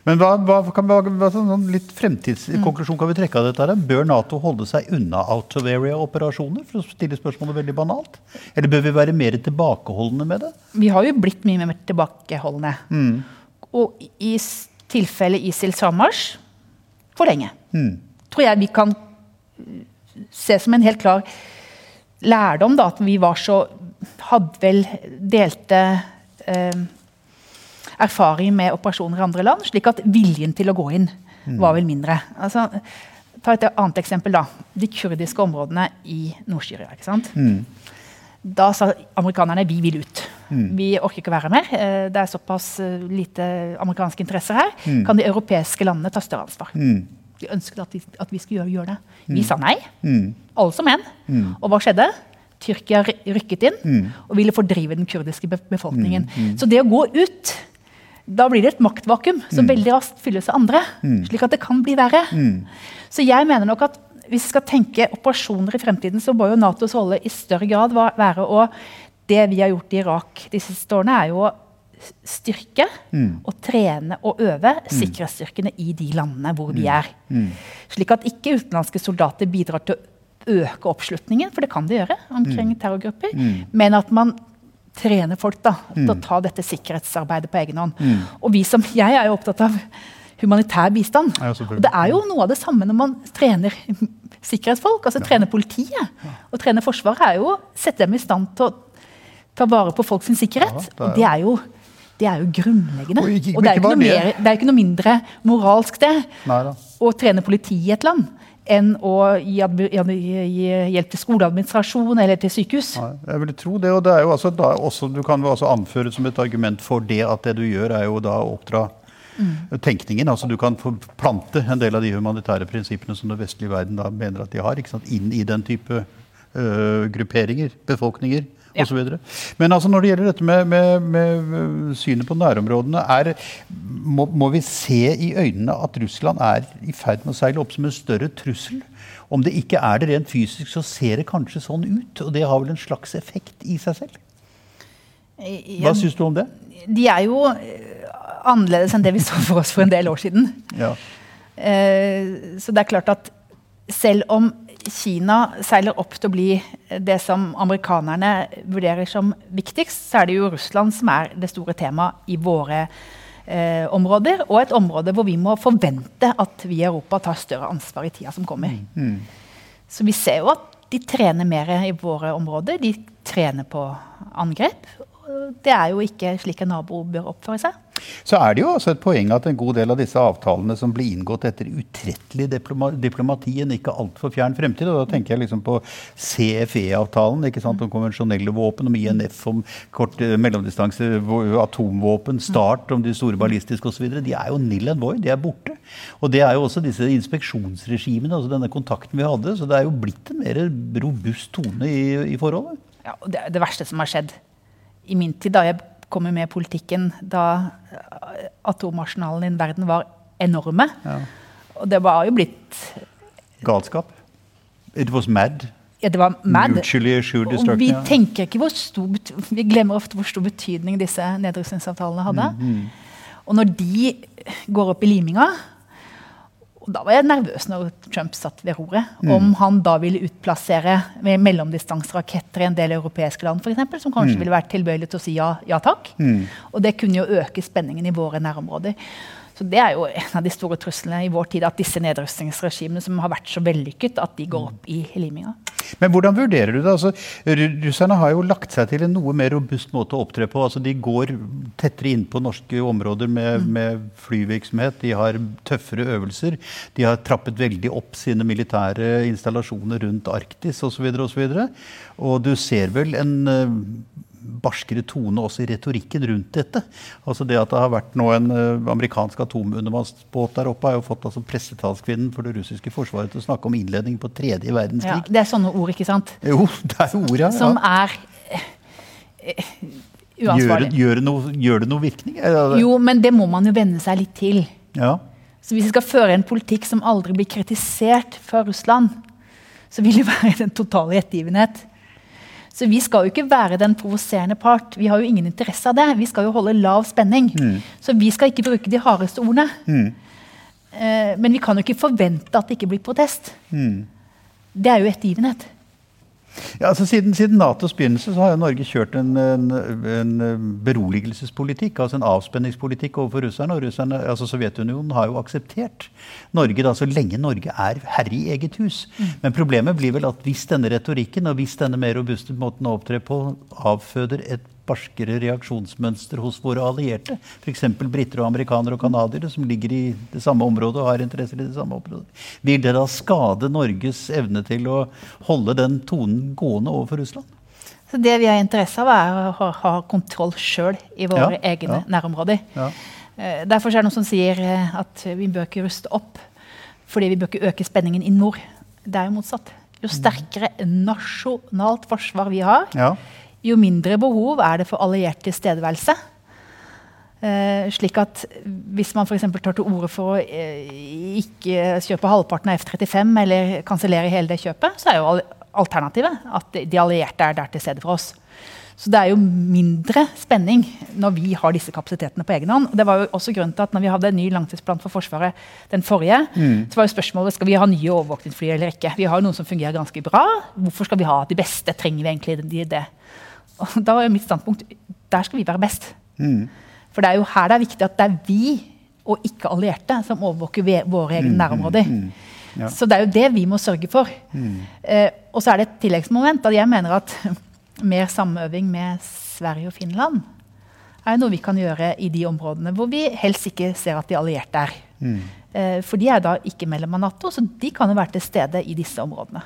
Men hva, hva, kan, hva, sånn litt fremtidskonklusjon kan vi trekke av dette? her? Bør Nato holde seg unna area-operasjoner? For å stille spørsmålet veldig banalt. Eller bør vi være mer tilbakeholdne med det?
Vi har jo blitt mye mer tilbakeholdne. Mm. Og i tilfelle ISILs frammarsj for lenge. Mm. Tror jeg vi kan se som en helt klar lærdom da, at vi var så Hadde vel delte eh, erfaring med operasjoner i andre land, slik at viljen til å gå inn var vel mindre. Altså, ta et annet eksempel. da. De kurdiske områdene i Nord-Syria. Mm. Da sa amerikanerne vi vil ut. Mm. Vi orker ikke være mer. Eh, det er såpass eh, lite amerikanske interesser her. Mm. Kan de europeiske landene ta større ansvar? Mm. De ønsket at vi, at vi skulle gjøre, gjøre, det. Vi mm. sa nei. Mm. Alle som en. Og hva skjedde? Tyrkia rykket inn og ville fordrive den kurdiske befolkningen. Så det å gå ut da blir det et maktvakuum som mm. veldig raskt fylles av andre. Mm. Slik at det kan bli verre. Mm. Så jeg mener nok at hvis vi skal tenke operasjoner i fremtiden, så må jo Natos rolle i større grad være å Det vi har gjort i Irak de siste årene, er jo å styrke mm. og trene og øve mm. sikkerhetsstyrkene i de landene hvor vi mm. er. Slik at ikke utenlandske soldater bidrar til å øke oppslutningen, for det kan de gjøre omkring terrorgrupper, men at man trene folk da, til å mm. ta dette sikkerhetsarbeidet på egen hånd. Mm. Og vi som, Jeg er jo opptatt av humanitær bistand. Ja, og det er jo noe av det samme når man trener sikkerhetsfolk. altså ja. Trener politiet og trener Forsvaret er jo å sette dem i stand til å ta vare på folks sikkerhet. Ja, det og det er jo det er jo grunnleggende. Og, ikke, og det, er mer, det, er ikke noe mindre moralsk, det. Neida. Å trene politiet i et land enn å gi, gi, hjelp til skoleadministrasjon eller til sykehus.
Ja, jeg vil tro det, og det er jo altså også, Du kan jo også anføre som et argument for det at det du gjør, er jo da å oppdra mm. tenkningen. altså Du kan forplante en del av de humanitære prinsippene som den vestlige verden da mener at de har, inn i den type uh, grupperinger, befolkninger ja. osv. Men altså når det gjelder dette med, med, med synet på nærområdene, er, må, må, vi se i øynene at Russland er i ferd med å seile opp som en større trussel? Om det ikke er det rent fysisk, så ser det kanskje sånn ut. Og det har vel en slags effekt i seg selv? Hva syns du om det?
De er jo eh, annerledes enn det vi så for oss for en del år siden. Ja. Eh, så det er klart at selv om Kina seiler opp til å bli det som amerikanerne vurderer som viktigst, så er det jo Russland som er det store temaet i våre eh, områder. Og et område hvor vi må forvente at vi i Europa tar større ansvar i tida som kommer. Mm. Så vi ser jo at de trener mer i våre områder. De trener på angrep. Det er jo ikke slik en nabo bør oppføre seg.
Så er det jo også et poeng at en god del av disse avtalene som blir inngått etter utrettelig diplomati, en ikke altfor fjern fremtid, og da tenker jeg liksom på CFE-avtalen ikke sant, om konvensjonelle våpen, om INF, om kort eh, mellomdistanse atomvåpen, Start om de store ballistiske osv. De er jo nill and void, de er borte. Og det er jo også disse inspeksjonsregimene, altså denne kontakten vi hadde. Så det er jo blitt en mer robust tone i, i forholdet.
Ja, og det, det verste som har skjedd i min tid, da jeg kommer med politikken da atomarsenalene i verden var enorme. Ja. Og det var jo blitt
Galskap? It was mad?
Ja, det var mad. Og vi tenker ikke hvor stor, vi glemmer ofte hvor stor betydning disse nedrustningsavtalene hadde. Mm, -hmm. Og når de går opp i liminga og Da var jeg nervøs når Trump satt ved roret. Mm. Om han da ville utplassere mellomdistanseraketter i en del europeiske land, for eksempel, som kanskje mm. ville vært tilbøyelig til å si ja, ja takk. Mm. Og det kunne jo øke spenningen i våre nærområder. Så Det er jo en av de store truslene i vår tid, at disse nedrustningsregimene som har vært så vellykket, at de går opp i liminga.
Men hvordan vurderer du det? Altså, russerne har jo lagt seg til en noe mer robust måte å opptre på. Altså, de går tettere inn på norske områder med, mm. med flyvirksomhet. De har tøffere øvelser. De har trappet veldig opp sine militære installasjoner rundt Arktis osv. Og, så videre, og, så og du ser vel en barskere tone også i retorikken rundt dette. Altså Det at det har vært nå en uh, amerikansk atomundervannsbåt der oppe, har jo fått altså, pressetalskvinnen for det russiske forsvaret til å snakke om innledning på tredje verdenskrig.
Ja, det er sånne ord, ikke sant?
Jo, det er ord, ja.
Som er uh,
uansvarlig. Gjør, gjør, det noe, gjør, det noe, virkning?
Jo, men det må man jo venne seg litt til.
Ja.
Så hvis vi skal føre en politikk som aldri blir kritisert fra Russland, så vil det være den totale ettergivenhet. Så vi skal jo ikke være den provoserende part. Vi har jo ingen interesse av det. Vi skal jo holde lav spenning. Mm. Så vi skal ikke bruke de hardeste ordene. Mm. Eh, men vi kan jo ikke forvente at det ikke blir protest. Mm. Det er jo ettergivenhet.
Ja, altså siden, siden, Natos begynnelse så har jo Norge kjørt en, en, en, beroligelsespolitikk, altså en avspenningspolitikk overfor russerne. Og russerne, altså Sovjetunionen har jo akseptert Norge da, så lenge Norge er herre i eget hus. Mm. Men problemet blir vel at hvis denne retorikken og hvis denne mer robuste måten å opptre på avføder et barskere reaksjonsmønster hos våre allierte. F.eks. briter og amerikanere og canadiere som ligger i det samme området og har interesser i det samme området. Vil det da skade Norges evne til å holde den tonen gående overfor Russland?
Så det vi har interesse av, er å ha kontroll sjøl i våre ja, egne ja. nærområder. Ja. Eh, derfor er det noen som sier eh, at vi bør ikke ruste opp fordi vi bør ikke øke spenningen i nord. Det er jo motsatt. Jo sterkere nasjonalt forsvar vi har, ja jo mindre behov er det for alliert tilstedeværelse. Eh, slik at Hvis man f.eks. tar til orde for å eh, ikke kjøpe halvparten av F-35 eller kansellere hele det kjøpet, så er jo alternativet at de allierte er der til stede for oss. Så det er jo mindre spenning når vi har disse kapasitetene på egen hånd. Og det var jo også grunnen til at når vi hadde en ny langtidsplan for Forsvaret, den forrige, mm. så var jo spørsmålet skal vi ha nye overvåkningsfly eller ikke. Vi har jo noen som fungerer ganske bra. Hvorfor skal vi ha de beste? Trenger vi egentlig det? Og da var mitt standpunkt der skal vi være best. Mm. For det er jo her det er viktig at det er vi og ikke allierte som overvåker våre egne mm, nærområder. Mm, mm, ja. Så det er jo det vi må sørge for. Mm. Eh, og så er det et tilleggsmoment at jeg mener at mer samøving med Sverige og Finland er noe vi kan gjøre i de områdene hvor vi helst ikke ser at de allierte er. Mm. Eh, for de er da ikke medlem av Nato, så de kan jo være til stede i disse områdene.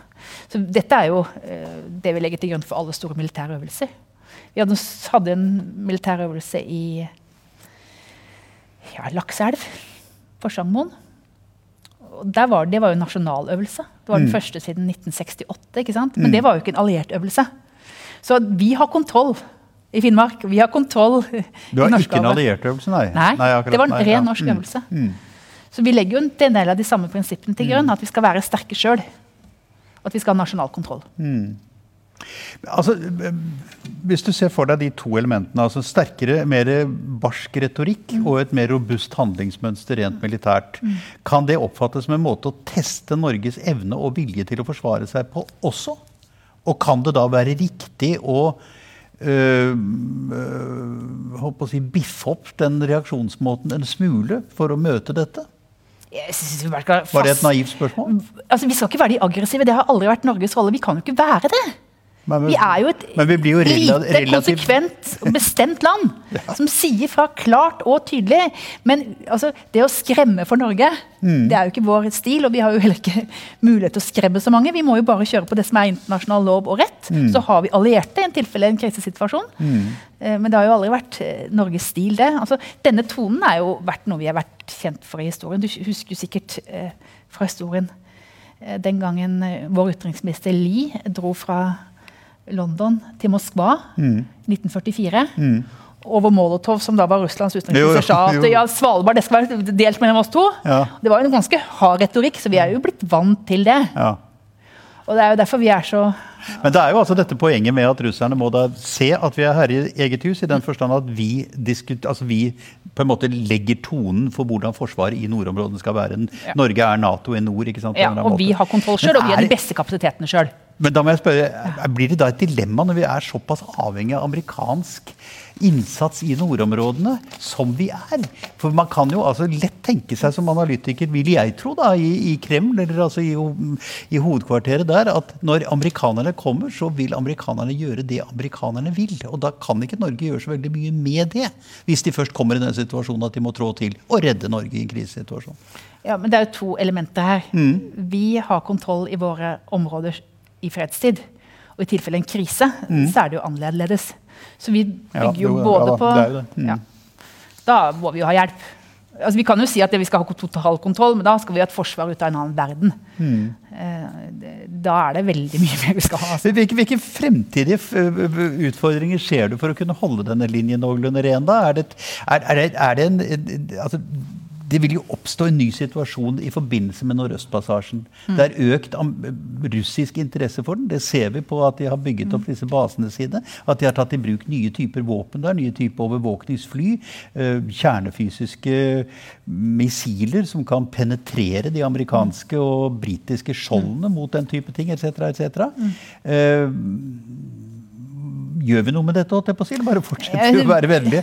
Så dette er jo eh, det vi legger til grunn for alle store militære øvelser. Vi hadde, en militær øvelse i ja, Lakseelv, Porsangmoen. Var, det var jo en nasjonaløvelse. Det var den mm. første siden 1968. ikke sant? Men mm. det var jo ikke en alliert øvelse. Så vi har kontroll i Finnmark. Vi har kontroll i
Du har ikke en alliert øvelse, nei?
Nei, nei det var en ren norsk mm. øvelse. Mm. Så vi legger jo en del av de samme prinsippene til grunn. Mm. At vi skal være sterke sjøl. At vi skal ha nasjonal kontroll. Mm.
Altså, hvis du ser for deg de to elementene, altså sterkere, mer barsk retorikk mm. og et mer robust handlingsmønster rent militært, mm. kan det oppfattes som en måte å teste Norges evne og vilje til å forsvare seg på også? Og kan det da være riktig å øh, øh, å si, biffe opp den reaksjonsmåten en smule for å møte dette? Var det et naivt spørsmål?
Altså, vi skal ikke være de aggressive. Det har aldri vært Norges rolle. Vi kan jo ikke være det. Men, vi er jo et
jo
lite, konsekvent og bestemt land ja. som sier fra klart og tydelig. Men altså, det å skremme for Norge, mm. det er jo ikke vår stil. Og vi har jo heller ikke mulighet til å skremme så mange. Vi må jo bare kjøre på det som er internasjonal lov og rett. Mm. Så har vi allierte i en tilfelle en krisesituasjon. Mm. Eh, men det har jo aldri vært eh, Norges stil, det. Altså, denne tonen er jo vært noe vi har vært kjent for i historien. Du husker jo sikkert eh, fra historien den gangen vår utenriksminister Lie dro fra London til Moskva mm. 1944. Mm. Over Molotov, som da var Russlands utenriksminister, sa at ja, Svalbard det skal være delt mellom oss to. Ja. Det var en ganske hard retorikk, så vi er jo blitt vant til det. Ja. Og det er jo derfor vi er så
Men det er jo altså dette poenget med at russerne må da se at vi er herre i eget hus, i den forstand at vi, altså vi på en måte legger tonen for hvordan forsvaret i nordområdene skal være. Norge er Nato i nord. ikke sant?
Ja, og vi har kontroll sjøl, og vi har de beste kapasitetene sjøl.
Men da må jeg spørre, blir det da et dilemma når vi er såpass avhengig av amerikansk innsats i nordområdene som vi er? For man kan jo altså lett tenke seg som analytiker, vil jeg tro, da, i, i Kreml, eller altså i, i, hovedkvarteret der, at når amerikanerne kommer, så vil amerikanerne gjøre det amerikanerne vil. Og da kan ikke Norge gjøre så veldig mye med det, hvis de først kommer i den situasjonen at de må trå til og redde Norge i en krisesituasjon.
Ja, men Det er jo to elementer her. Mm. Vi har kontroll i våre områder i fredstid. Og i tilfelle en krise, mm. så er det jo annerledes. Så vi bygger jo, ja, både ja, på mm. ja. Da må vi jo ha hjelp. Altså, vi kan jo si at vi skal ha totalkontroll, men da skal vi ha et forsvar ut av en annen verden. Mm. Da er det veldig mye mer vi skal ha.
Altså. Hvilke, hvilke, fremtidige utfordringer ser du for å kunne holde denne linjen noenlunde ren? da? Er det, er, er det, er det en, altså, det vil jo oppstå en ny situasjon i forbindelse med Nordøstpassasjen. Mm. Det er økt russisk interesse for den. Det ser vi på at de har bygget opp mm. disse basene sine. At de har tatt i bruk nye typer våpen der. Nye typer overvåkningsfly. Eh, kjernefysiske missiler som kan penetrere de amerikanske og britiske skjoldene mot den type ting, etc. etc. Mm. Gjør vi noe med dette? holdt jeg på å si, Bare fortsetter vi å være vennlige?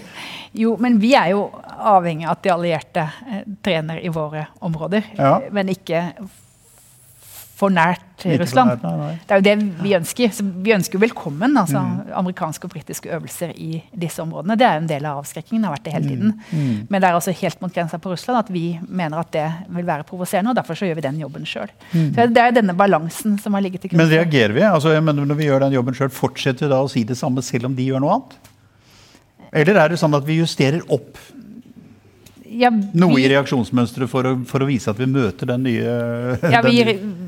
Jo, men vi er jo avhengig av at de allierte eh, trener i våre områder. Ja. Men ikke for nært Russland. Nært, nei, nei. Det er jo det vi ønsker. Så vi ønsker jo velkommen altså, mm. amerikanske og britiske øvelser i disse områdene. Det er jo en del av avskrekkingen. har vært det hele mm. tiden. Mm. Men det er altså helt mot grensa på Russland at vi mener at det vil være provoserende. og Derfor så gjør vi den jobben sjøl. Mm. Det er denne balansen som har ligget til
grunn. Men reagerer vi? Altså, når vi gjør den jobben selv, fortsetter vi da å si det samme selv om de gjør noe annet? Eller er det sånn at vi justerer opp ja, vi, Noe i reaksjonsmønsteret for, for, å vise at vi møter den nye
Ja, vi,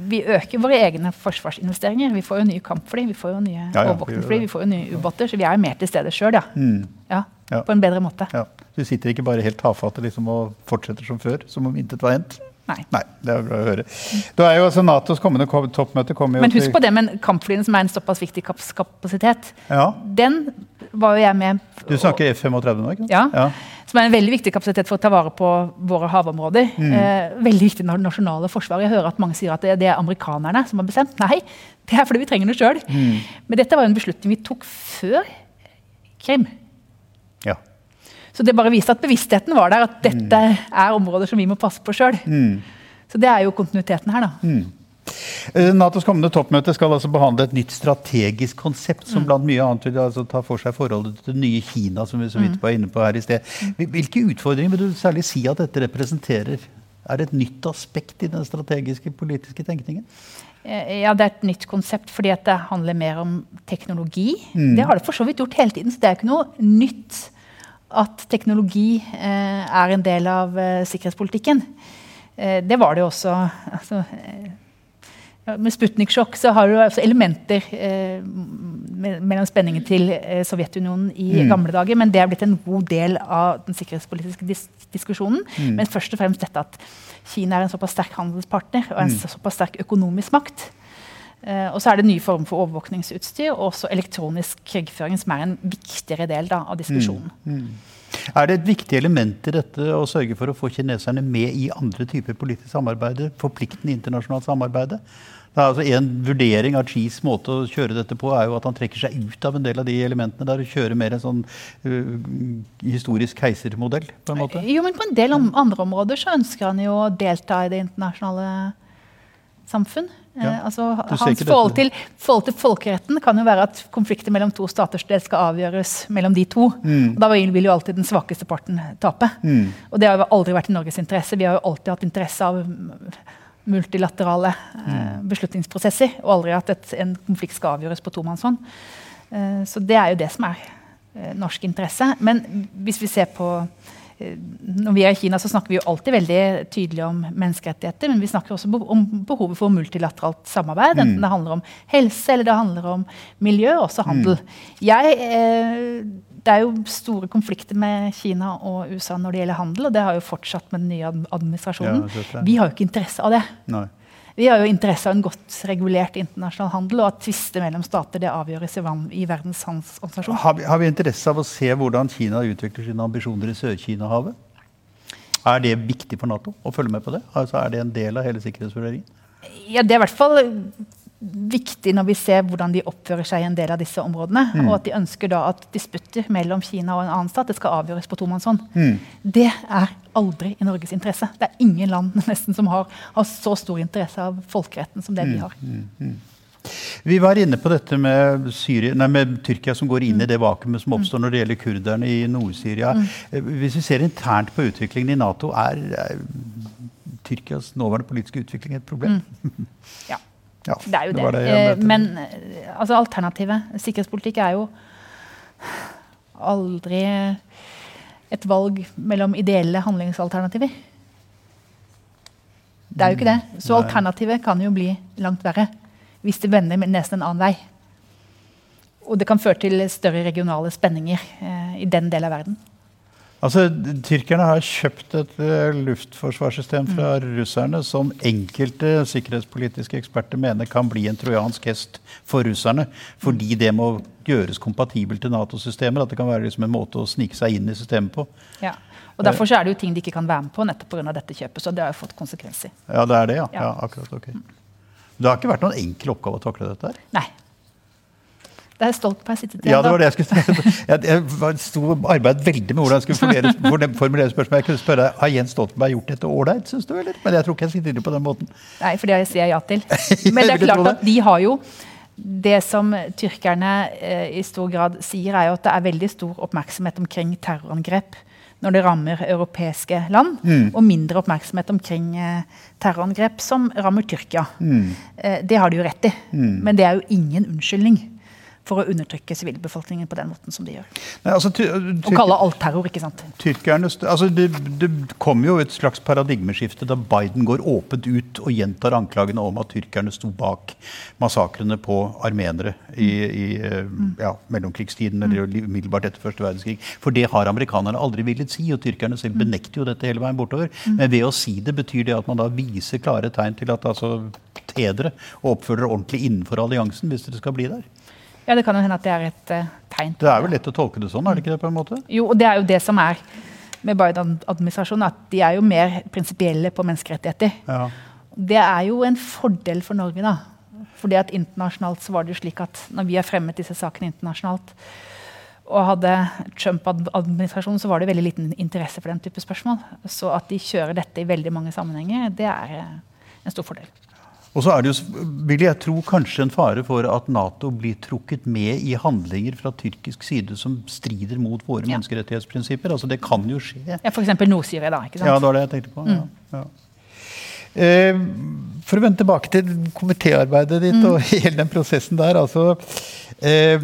vi, øker våre egne forsvarsinvesteringer. Vi får jo nye kampfly, vi får jo nye ja, overvåkningsfly, vi får jo nye ubåter. Så vi er jo mer til stede sjøl, ja. Mm. ja. På en bedre måte.
Du sitter ikke bare helt tafatte liksom, og fortsetter som før, som om intet var hendt?
Nei.
Nei. Det er bra å høre. Da er jo altså Natos kommende toppmøte kommer
Men husk på det med kampflyene, som er en såpass viktig kapasitet. Ja. Den var jo jeg med
Du snakker F-35 nå? ikke
sant? Ja. ja. Som er en veldig viktig kapasitet for å ta vare på våre havområder. Mm. Eh, veldig viktig nasjonale forsvar. Jeg hører at mange sier at det, det, er amerikanerne som har bestemt. Nei, det er fordi vi trenger det sjøl. Mm. Men dette var jo en beslutning vi tok før Krim.
Ja.
Så det bare viste at bevisstheten var der, at dette mm. er områder som vi må passe på sjøl. Mm. Så det er jo kontinuiteten her, da.
Mm. Eh, Natos kommende toppmøte skal altså behandle et nytt strategisk konsept som mm. blant mye annet vil altså ta for seg forholdet til det nye Kina, som vi så vidt var inne på her i sted. Hvilke utfordringer vil du særlig si at dette representerer? Er det et nytt aspekt i den strategiske politiske tenkningen?
Eh, ja, det er et nytt konsept fordi det handler mer om teknologi. Mm. Det har det for så vidt gjort hele tiden, så det er ikke noe nytt at teknologi eh, er en del av eh, sikkerhetspolitikken. Eh, det var det jo også altså, eh, Med Sputnik-sjokk så har du altså elementer eh, mellom spenningen til eh, Sovjetunionen i mm. gamle dager, men det er blitt en god del av den sikkerhetspolitiske dis diskusjonen. Mm. Men først og fremst dette at Kina er en såpass sterk handelspartner og en mm. såpass sterk økonomisk makt. Eh, og så er det nye former for overvåkningsutstyr og også elektronisk krigføring, som er en viktigere del da, av diskusjonen. Mm,
mm. Er det et viktig element i dette å sørge for å få kineserne med i andre typer politisk samarbeid? Forpliktende internasjonalt samarbeid? Det er altså En vurdering av Chees måte å kjøre dette på er jo at han trekker seg ut av en del av de elementene der og kjører mer en sånn uh, historisk keisermodell? på en måte.
Jo, men På en del andre områder så ønsker han jo å delta i det internasjonale samfunn. Ja. Eh, altså, hans forhold til, forhold til, folkeretten kan jo være at konflikter mellom to stater skal avgjøres mellom de to. Mm. Da vil jo alltid den svakeste parten tape. Mm. Og det har jo aldri vært i Norges interesse. Vi har jo alltid hatt interesse av multilaterale eh, mm. beslutningsprosesser, og aldri at et, en konflikt skal avgjøres på tomannshånd. Eh, så det er jo det som er eh, norsk interesse. Men hvis vi ser på når vi er i Kina, så snakker vi jo alltid veldig tydelig om menneskerettigheter, men vi snakker også om behovet for multilateralt samarbeid. Enten mm. det handler om helse eller det handler om miljø, også handel. Mm. Jeg, eh, det er jo store konflikter med Kina og USA når det gjelder handel, og det har jo fortsatt med den nye administrasjonen. Ja, vi har jo ikke interesse av det.
Nei.
Vi har jo interesse av en godt regulert internasjonal handel, og at tvister mellom stater det avgjøres i, Verdens handelsorganisasjon.
Har, har, vi interesse av å se hvordan Kina utvikler sine ambisjoner i Sør-Kina-havet? Er det viktig for Nato å følge med på det? Altså, er det en del av hele sikkerhetsvurderingen?
Ja, det er i hvert fall viktig når vi ser hvordan de oppfører seg i en del av disse områdene. Mm. Og at de ønsker da at disputter mellom Kina og en annen stat det skal avgjøres på tomannshånd. Mm. Det er aldri i Norges interesse. Det er ingen land nesten som har, har så stor interesse av folkeretten som det vi mm. har. Mm. mm.
Vi var inne på dette med, Syria, nei, med, Tyrkia som går inn i det vakuumet som oppstår når det gjelder kurderne i Nord-Syria. Eh, hvis vi ser internt på utviklingen i Nato, er, er Tyrkias nåværende politiske utvikling et problem?
Ja. Ja, det er jo det. det, det eh, Men eh, altså, alternativet sikkerhetspolitikk er jo aldri et valg mellom ideelle handlingsalternativer. Det er jo ikke det. Så alternativet kan jo bli langt verre hvis det vender nesten en annen vei. Og det kan føre til større regionale spenninger eh, i den delen av verden.
Altså, Tyrkerne har kjøpt et uh, luftforsvarssystem fra mm. russerne som enkelte sikkerhetspolitiske eksperter mener kan bli en trojansk hest for russerne. Fordi det må gjøres kompatibelt til Nato-systemer. At det kan være liksom en måte å snike seg inn i systemet på.
Ja, og Derfor er det jo ting de ikke kan være med på nettopp pga. dette kjøpet. Så det har jo fått konsekvenser.
Ja, det er det, ja. ja. ja akkurat, ok. Det har ikke vært noen enkel oppgave å takle dette? her?
Nei. Det er Stoltenberg sittet
igjen. Ja, det var det jeg skulle si. Jeg, jeg sto arbeidet veldig med hvordan jeg skulle formulere, spørsmålet. Jeg kunne spørre deg, Har Jens Stoltenberg gjort dette ålreit, syns du? eller? Men jeg tror ikke jeg skal det på den måten.
Nei, for det sier jeg ja til. Men det er klart at de har jo det som tyrkerne eh, i stor grad sier, er jo at det er veldig stor oppmerksomhet omkring terrorangrep når det rammer europeiske land, mm. og mindre oppmerksomhet omkring eh, terrorangrep som rammer Tyrkia. Mm. Eh, det har de jo rett i, mm. men det er jo ingen unnskyldning for å undertrykke sivilbefolkningen på den måten som de gjør. Nei, altså, og kalle alt terror, ikke sant.
Tyrkerne, altså, det, det kommer jo et slags paradigmeskifte da Biden går åpent ut og gjentar anklagene om at tyrkerne sto bak massakrene på armenere i, i mm. ja, mellomkrigstiden eller mm. umiddelbart etter første verdenskrig. For det har amerikanerne aldri villet si, og tyrkerne selv mm. benekter jo dette hele veien bortover. Mm. Men ved å si det betyr det at man da viser klare tegn til at altså, tedere og dere ordentlig innenfor alliansen hvis dere skal bli der.
Ja, Det kan jo hende at det er et uh, tegn.
Det er vel lett å tolke det sånn? er det ikke det på en måte?
Jo, og det er jo det som er med Biden-administrasjonen, at de er jo mer prinsipielle på menneskerettigheter. Ja. Det er jo en fordel for Norge, da. Fordi at internasjonalt så var det jo slik at når vi har fremmet disse sakene internasjonalt, og hadde Trump-administrasjonen, så var det veldig liten interesse for den type spørsmål. Så at de kjører dette i veldig mange sammenhenger, det er eh, en stor fordel.
Og så er det jo, vil jeg tro, kanskje en fare for at Nato blir trukket med i handlinger fra tyrkisk side som strider mot våre ja. menneskerettighetsprinsipper. Altså Det kan jo skje.
Ja, F.eks. Nord-Syria, da. ikke sant?
Ja, det var det jeg tenkte på. Mm. Ja, eh, for å vende tilbake til komitéarbeidet ditt mm. og hele den prosessen der. altså eh,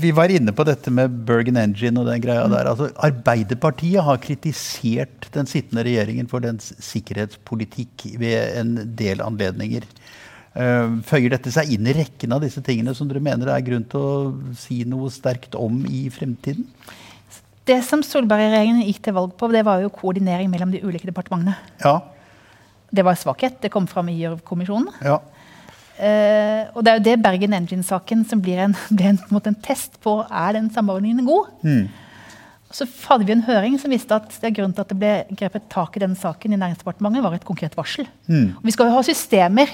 vi var inne på dette med Bergen Engine og den greia der. Altså, Arbeiderpartiet har kritisert den sittende regjeringen for dens sikkerhetspolitikk ved en del anledninger. Uh, føyer dette seg inn i rekken av disse tingene som dere mener er grunn til å si noe sterkt om i fremtiden?
Det som Solberg-regjeringen gikk til valg på, det var jo koordinering mellom de ulike departementene.
Ja.
Det var svakhet. Det kom fram i Gjørv-kommisjonen.
Ja.
Uh, og det er jo det Bergen Engine-saken som blir en, blir en, en, test på er den samordningen god. Mm. Så hadde vi en høring som viste at det er grunnen til at det ble grepet tak i denne saken i Næringsdepartementet, var et konkret varsel. Mm. Vi skal jo ha systemer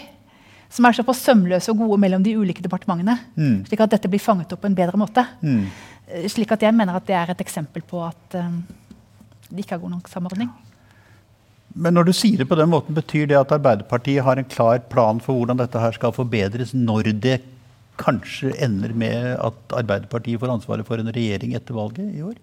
som er såpass sømløse og gode mellom de ulike departementene. Mm. Slik at dette blir fanget opp på en bedre måte. Eh, slik at jeg mener at det er et eksempel på at uh, det ikke er god nok samordning.
Men når du sier det på den måten, betyr det at Arbeiderpartiet har en klar plan for hvordan dette her skal forbedres, når det kanskje ender med at Arbeiderpartiet får ansvaret for en regjering etter valget i år?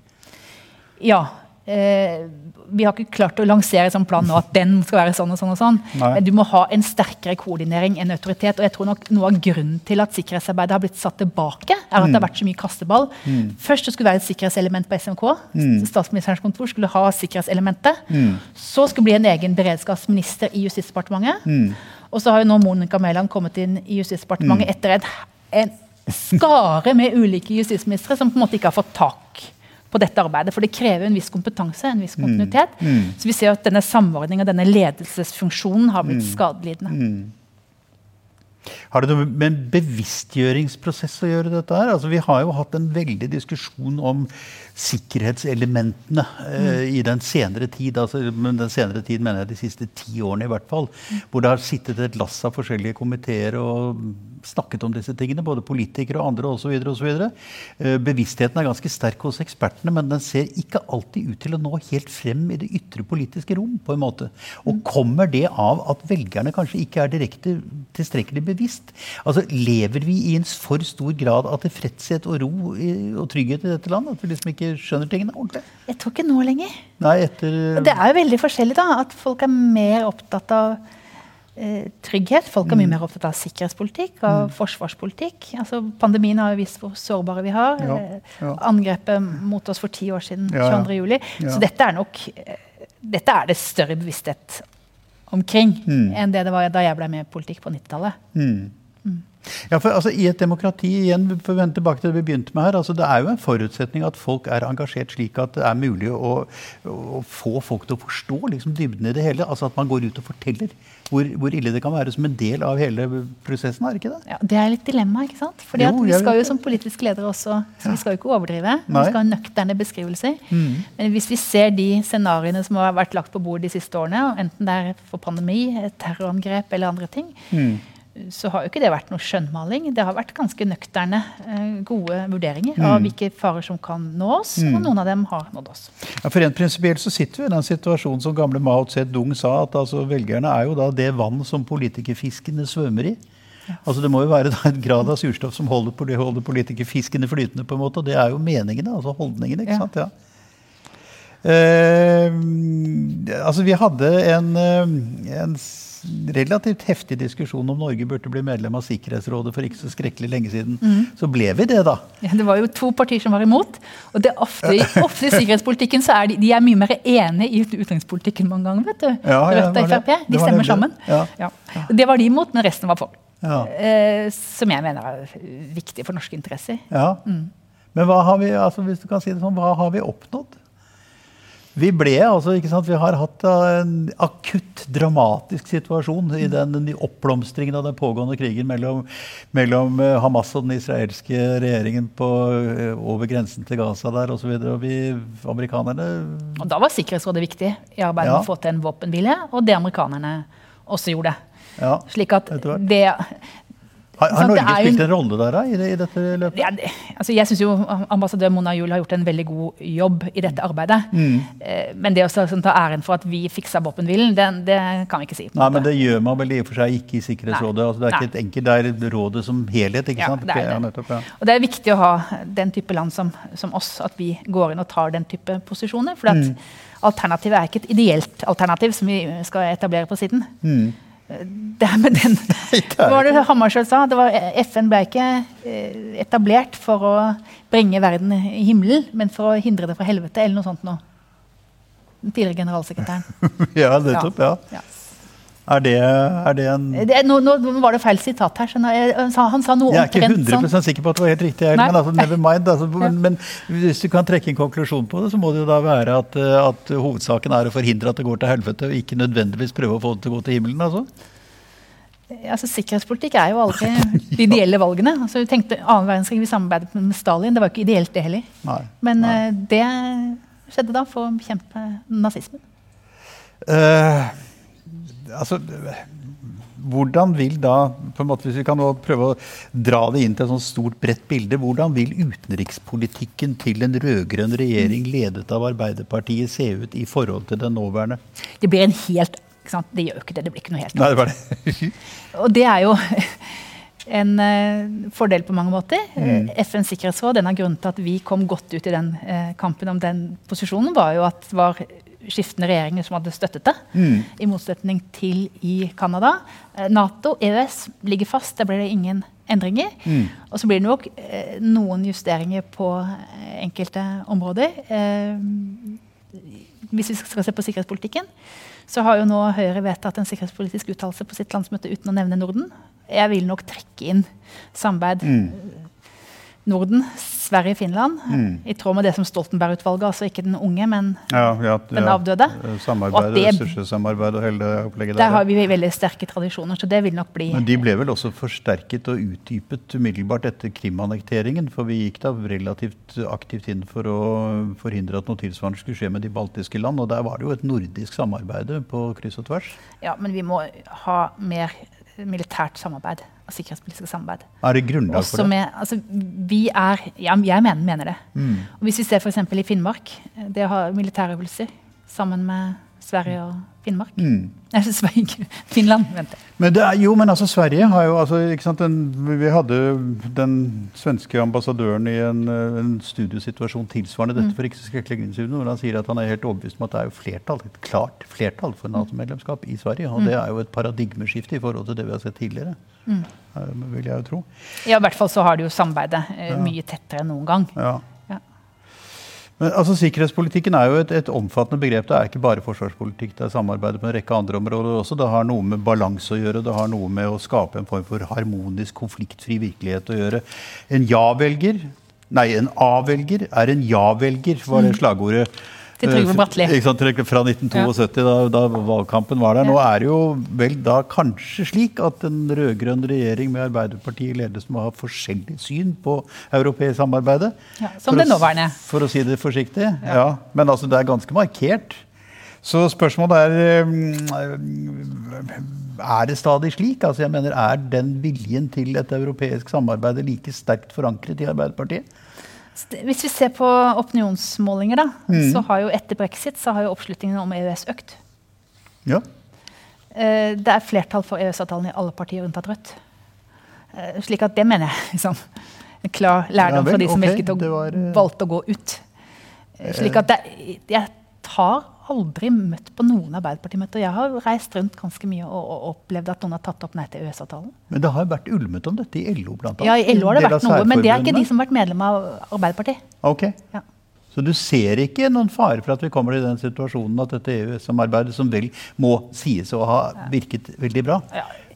Ja. Eh, vi har ikke klart å lansere en sånn plan nå at den skal være sånn og sånn. og sånn. Nei. Men du må ha en sterkere koordinering, en autoritet. Og jeg tror nok noe av grunnen til at sikkerhetsarbeidet har blitt satt tilbake, er at mm. det har mm. vært så mye kasteball. Mm. Først det skulle være et sikkerhetselement på SMK. Mm. Statsministerens kontor skulle ha sikkerhetselementet. Mm. Så skulle bli en egen beredskapsminister i Justisdepartementet. Mm. Og så har jo nå Monica Mæland kommet inn i Justisdepartementet etter en, en skare med ulike justisministre som på en måte ikke har fått tak på dette arbeidet. For det krever en viss kompetanse, en viss kontinuitet. Mm. Mm. Så vi ser at denne samordninga, denne ledelsesfunksjonen, har blitt mm. skadelidende. Mm.
Har det noe med en bevisstgjøringsprosess å gjøre, dette her? Altså, vi har jo hatt en veldig diskusjon om sikkerhetselementene mm. uh, i den senere tid. Altså, den senere tid mener jeg de siste ti årene i hvert fall. Mm. Hvor det har sittet et lass av forskjellige komiteer og snakket om disse tingene. Både politikere og andre osv. osv. bevisstheten er ganske sterk hos ekspertene, men den ser ikke alltid ut til å nå helt frem i det ytre politiske rom. på en måte. Og mm. kommer det av at velgerne kanskje ikke er direkte tilstrekkelig bevisst? Altså, Lever vi i en for stor grad av tilfredshet og ro og trygghet i dette landet? At vi liksom ikke skjønner tingene ordentlig?
Jeg tror ikke nå lenger.
Nei, etter...
Det er jo veldig forskjellig, da. At folk er mer opptatt av eh, trygghet. Folk er mye mm. mer opptatt av sikkerhetspolitikk og mm. forsvarspolitikk. Altså, pandemien har jo vist hvor sårbare vi har. Ja, eh, ja. Angrepet mot oss for ti år siden, ja, 22.07. Ja. Så dette er nok eh, dette er det større bevissthet omkring mm. enn det det var da jeg ble med i politikk på 90-tallet. Mm.
Ja, for altså, I et demokrati igjen, for å vende tilbake til det vi begynte med her, altså, det er jo en forutsetning at folk er engasjert slik at det er mulig å, å få folk til å forstå liksom, dybden i det hele. altså At man går ut og forteller hvor, hvor, ille det kan være som en del av hele prosessen. er det ikke det?
Ja, Det er litt dilemma. ikke sant? Fordi jo, Vi skal jo som politiske ledere også, så vi skal jo ikke overdrive. Nei. Vi skal ha nøkterne beskrivelser. Mm. Men hvis vi ser de scenarioene som har vært lagt på bordet de siste årene, enten det er for pandemi, terrorangrep eller andre ting, mm så har jo ikke det vært noe skjønnmaling. Det har vært ganske nøkterne, eh, gode vurderinger mm. av hvilke farer som kan nå oss. Mm. Og noen av dem har nådd oss.
Ja, for rent prinsipielt så sitter vi i den situasjonen som gamle Mao Zedong sa, at altså, velgerne er jo da det vann som politikerfiskene svømmer i. Ja. Altså Det må jo være en grad av surstoff som holder, holder politikerfiskene flytende. på en måte, og Det er jo meningene, altså holdningene. ikke ja. sant? Ja. Uh, altså Vi hadde en, eh, en relativt heftig diskusjon om Norge burde bli medlem av Sikkerhetsrådet for ikke så skrekkelig lenge siden. Mm. Så ble vi det, da.
Ja, det var jo to partier som var imot. Og det ofte, ofte i sikkerhetspolitikken så er de, de er mye mer enige i utenrikspolitikken mange ganger. vet du. Ja, ja, Rødt og Frp. De stemmer sammen. Ja. Det var de imot, men resten var for. Eh, som jeg mener er viktig for norske interesser.
Ja. Mm. Men hva har vi, altså, hvis du kan si det sånn, hva har vi oppnådd? Vi ble altså, ikke sant, vi har hatt en akutt, dramatisk situasjon i den, den oppblomstringen av den pågående krigen mellom, mellom, eh, Hamas og den israelske regjeringen på, eh, over grensen til Gaza der osv. Og, og vi amerikanerne
Og Da var Sikkerhetsrådet viktig i arbeidet ja. med å få til en våpenhvile, og det amerikanerne også gjorde. Ja, Slik at det,
har, har Norge spilt en rolle der da, i, det, i dette løpet?
Ja, det, altså jeg syns ambassadør Mona Juel har gjort en veldig god jobb i dette arbeidet. Mm. Eh, men det å sånn, ta æren for at vi fiksa våpenhvilen, det, det, kan vi ikke si.
Nei, Men det gjør man vel i og for seg ikke i Sikkerhetsrådet? Altså, det er Nei. ikke et enkelt, det er rådet som helhet? ikke ja, sant? Det er det. Ja, nettopp.
Og det er viktig å ha den type land som, som, oss, at vi går inn og tar den type posisjoner. For mm. alternativet er ikke et ideelt alternativ som vi skal etablere på siden. Mm det her med den Hva var det Hammarskjöld sa? Det var, FN ble ikke eh, etablert for å bringe verden i himmelen, men for å hindre det fra helvete, eller noe sånt noe. Den tidligere generalsekretæren.
ja, nettopp. Ja. ja. Er det, er det en
det, nå, nå, var det feil sitat her. Han sa, han sa noe
Jeg er ikke 100% sånn. sikker på at det var helt riktig. Men, altså, never mind, altså, ja. men, hvis du kan trekke en konklusjon på det, så må det jo da være at, at, hovedsaken er å forhindre at det går til helvete, og ikke nødvendigvis prøve å få det til å gå til himmelen. altså?
Altså, sikkerhetspolitikk er jo aldri de ideelle valgene. Altså, vi tenkte annen verdenskrig, vi samarbeidet med Stalin. Det var ikke ideelt, det heller. Nei, Men nei. Uh, det skjedde da for å bekjempe nazismen. Uh,
altså, hvordan vil da, på en måte, hvis vi kan prøve å dra det inn til et sånt stort, bredt bilde, hvordan vil utenrikspolitikken til en rød-grønn regjering ledet av Arbeiderpartiet se ut i forhold til den nåværende?
Det blir en helt Det gjør jo ikke det. Det blir ikke noe helt
Nei, det var det.
Og det er jo en uh, fordel på mange måter. Mm. FNs sikkerhetsråd, En av grunnene til at vi kom godt ut i den uh, kampen om den posisjonen, var jo at det var skiftende regjeringer som hadde støttet det. Mm. I motsetning til i Canada. Eh, Nato, EØS, ligger fast. Der blir det ingen endringer. Mm. Og så blir det nok eh, noen justeringer på eh, enkelte områder. Eh, hvis vi skal se på sikkerhetspolitikken, så har jo nå Høyre vedtatt en sikkerhetspolitisk uttalelse på sitt landsmøte uten å nevne Norden. Jeg vil nok trekke inn samarbeid mm Norden, Sverige, Finland. Mm. I tråd med det som Stoltenberg-utvalget, altså ikke den unge, men ja, ja, den avdøde.
Ja, samarbeid, det, ressurssamarbeid og hele det opplegget
der. Der har vi veldig sterke tradisjoner, så det vil nok bli
Men de ble vel også forsterket og utdypet umiddelbart etter Krim-annekteringen? For vi gikk da relativt aktivt inn for å forhindre at noe tilsvarende skulle skje med de baltiske land. Og der var det jo et nordisk samarbeid på kryss og tvers.
Ja, men vi må ha mer militært samarbeid og sikkerhetspolitiske samarbeid.
Er det grunnlag for det?
Med, altså, vi er, ja, jeg mener, mener det. Mm. Og hvis vi ser f.eks. i Finnmark, det å ha militærøvelser sammen med Sverige og Finnmark. Mm. Nei, Sverige, Finland. vent.
Men er, jo, men altså Sverige har jo altså, ikke sant, den, Vi hadde den svenske ambassadøren i en, en studiesituasjon tilsvarende dette mm. for ikke så skrekkelig lenge siden, hvor han sier at han er helt overbevist om at det er jo flertall, et klart flertall for Nato-medlemskap i Sverige. Og mm. det er jo et paradigmeskifte i forhold til det vi har sett tidligere. Mm. vil jeg jo tro.
Ja, i hvert fall så har de jo samarbeidet eh, mye tettere enn noen gang.
Ja. Men altså, Sikkerhetspolitikken er jo et, et, omfattende begrep. Det er ikke bare forsvarspolitikk. Det er samarbeidet på en rekke andre områder også. Det har noe med balanse å gjøre. Det har noe med å skape en form for harmonisk, konfliktfri virkelighet å gjøre. En ja-velger, nei, en A-velger er en ja-velger, var det mm. slagordet
til Trygve Bratteli.
Fra 1972, da, da, valgkampen var der. Nå er det jo vel da kanskje slik at en rød-grønn regjering med Arbeiderpartiet ledes med å ha forskjellig syn på europeisk samarbeidet.
Ja, som det nåværende.
For å si det forsiktig. Ja. ja. Men altså, det er ganske markert. Så spørsmålet er Er det stadig slik? Altså jeg mener, Er den viljen til et europeisk samarbeid like sterkt forankret i Arbeiderpartiet?
Hvis vi ser på opinionsmålinger, da, mm. så har jo etter brexit så har jo oppslutningen om EØS økt.
Ja.
Eh, det er flertall for EØS-avtalen i alle partier unntatt Rødt. Eh, slik at det mener jeg liksom, en klar lærdom ja, vel, for de som okay. å, var, uh... valgte å gå ut. Slik at det, jeg tar aldri møtt på noen Arbeiderpartimøter. Jeg har reist rundt ganske mye og, og, opplevd at noen har tatt opp nei til EØS-avtalen.
Men det har vært ulmet om dette i LO, blant annet?
Ja, i LO har det vært noe, men det er ikke de som har vært medlem av Arbeiderpartiet.
Ok. Ja. Så du ser ikke noen fare for at vi kommer til den situasjonen at dette EØS-samarbeidet, som vel må sies å ha virket veldig bra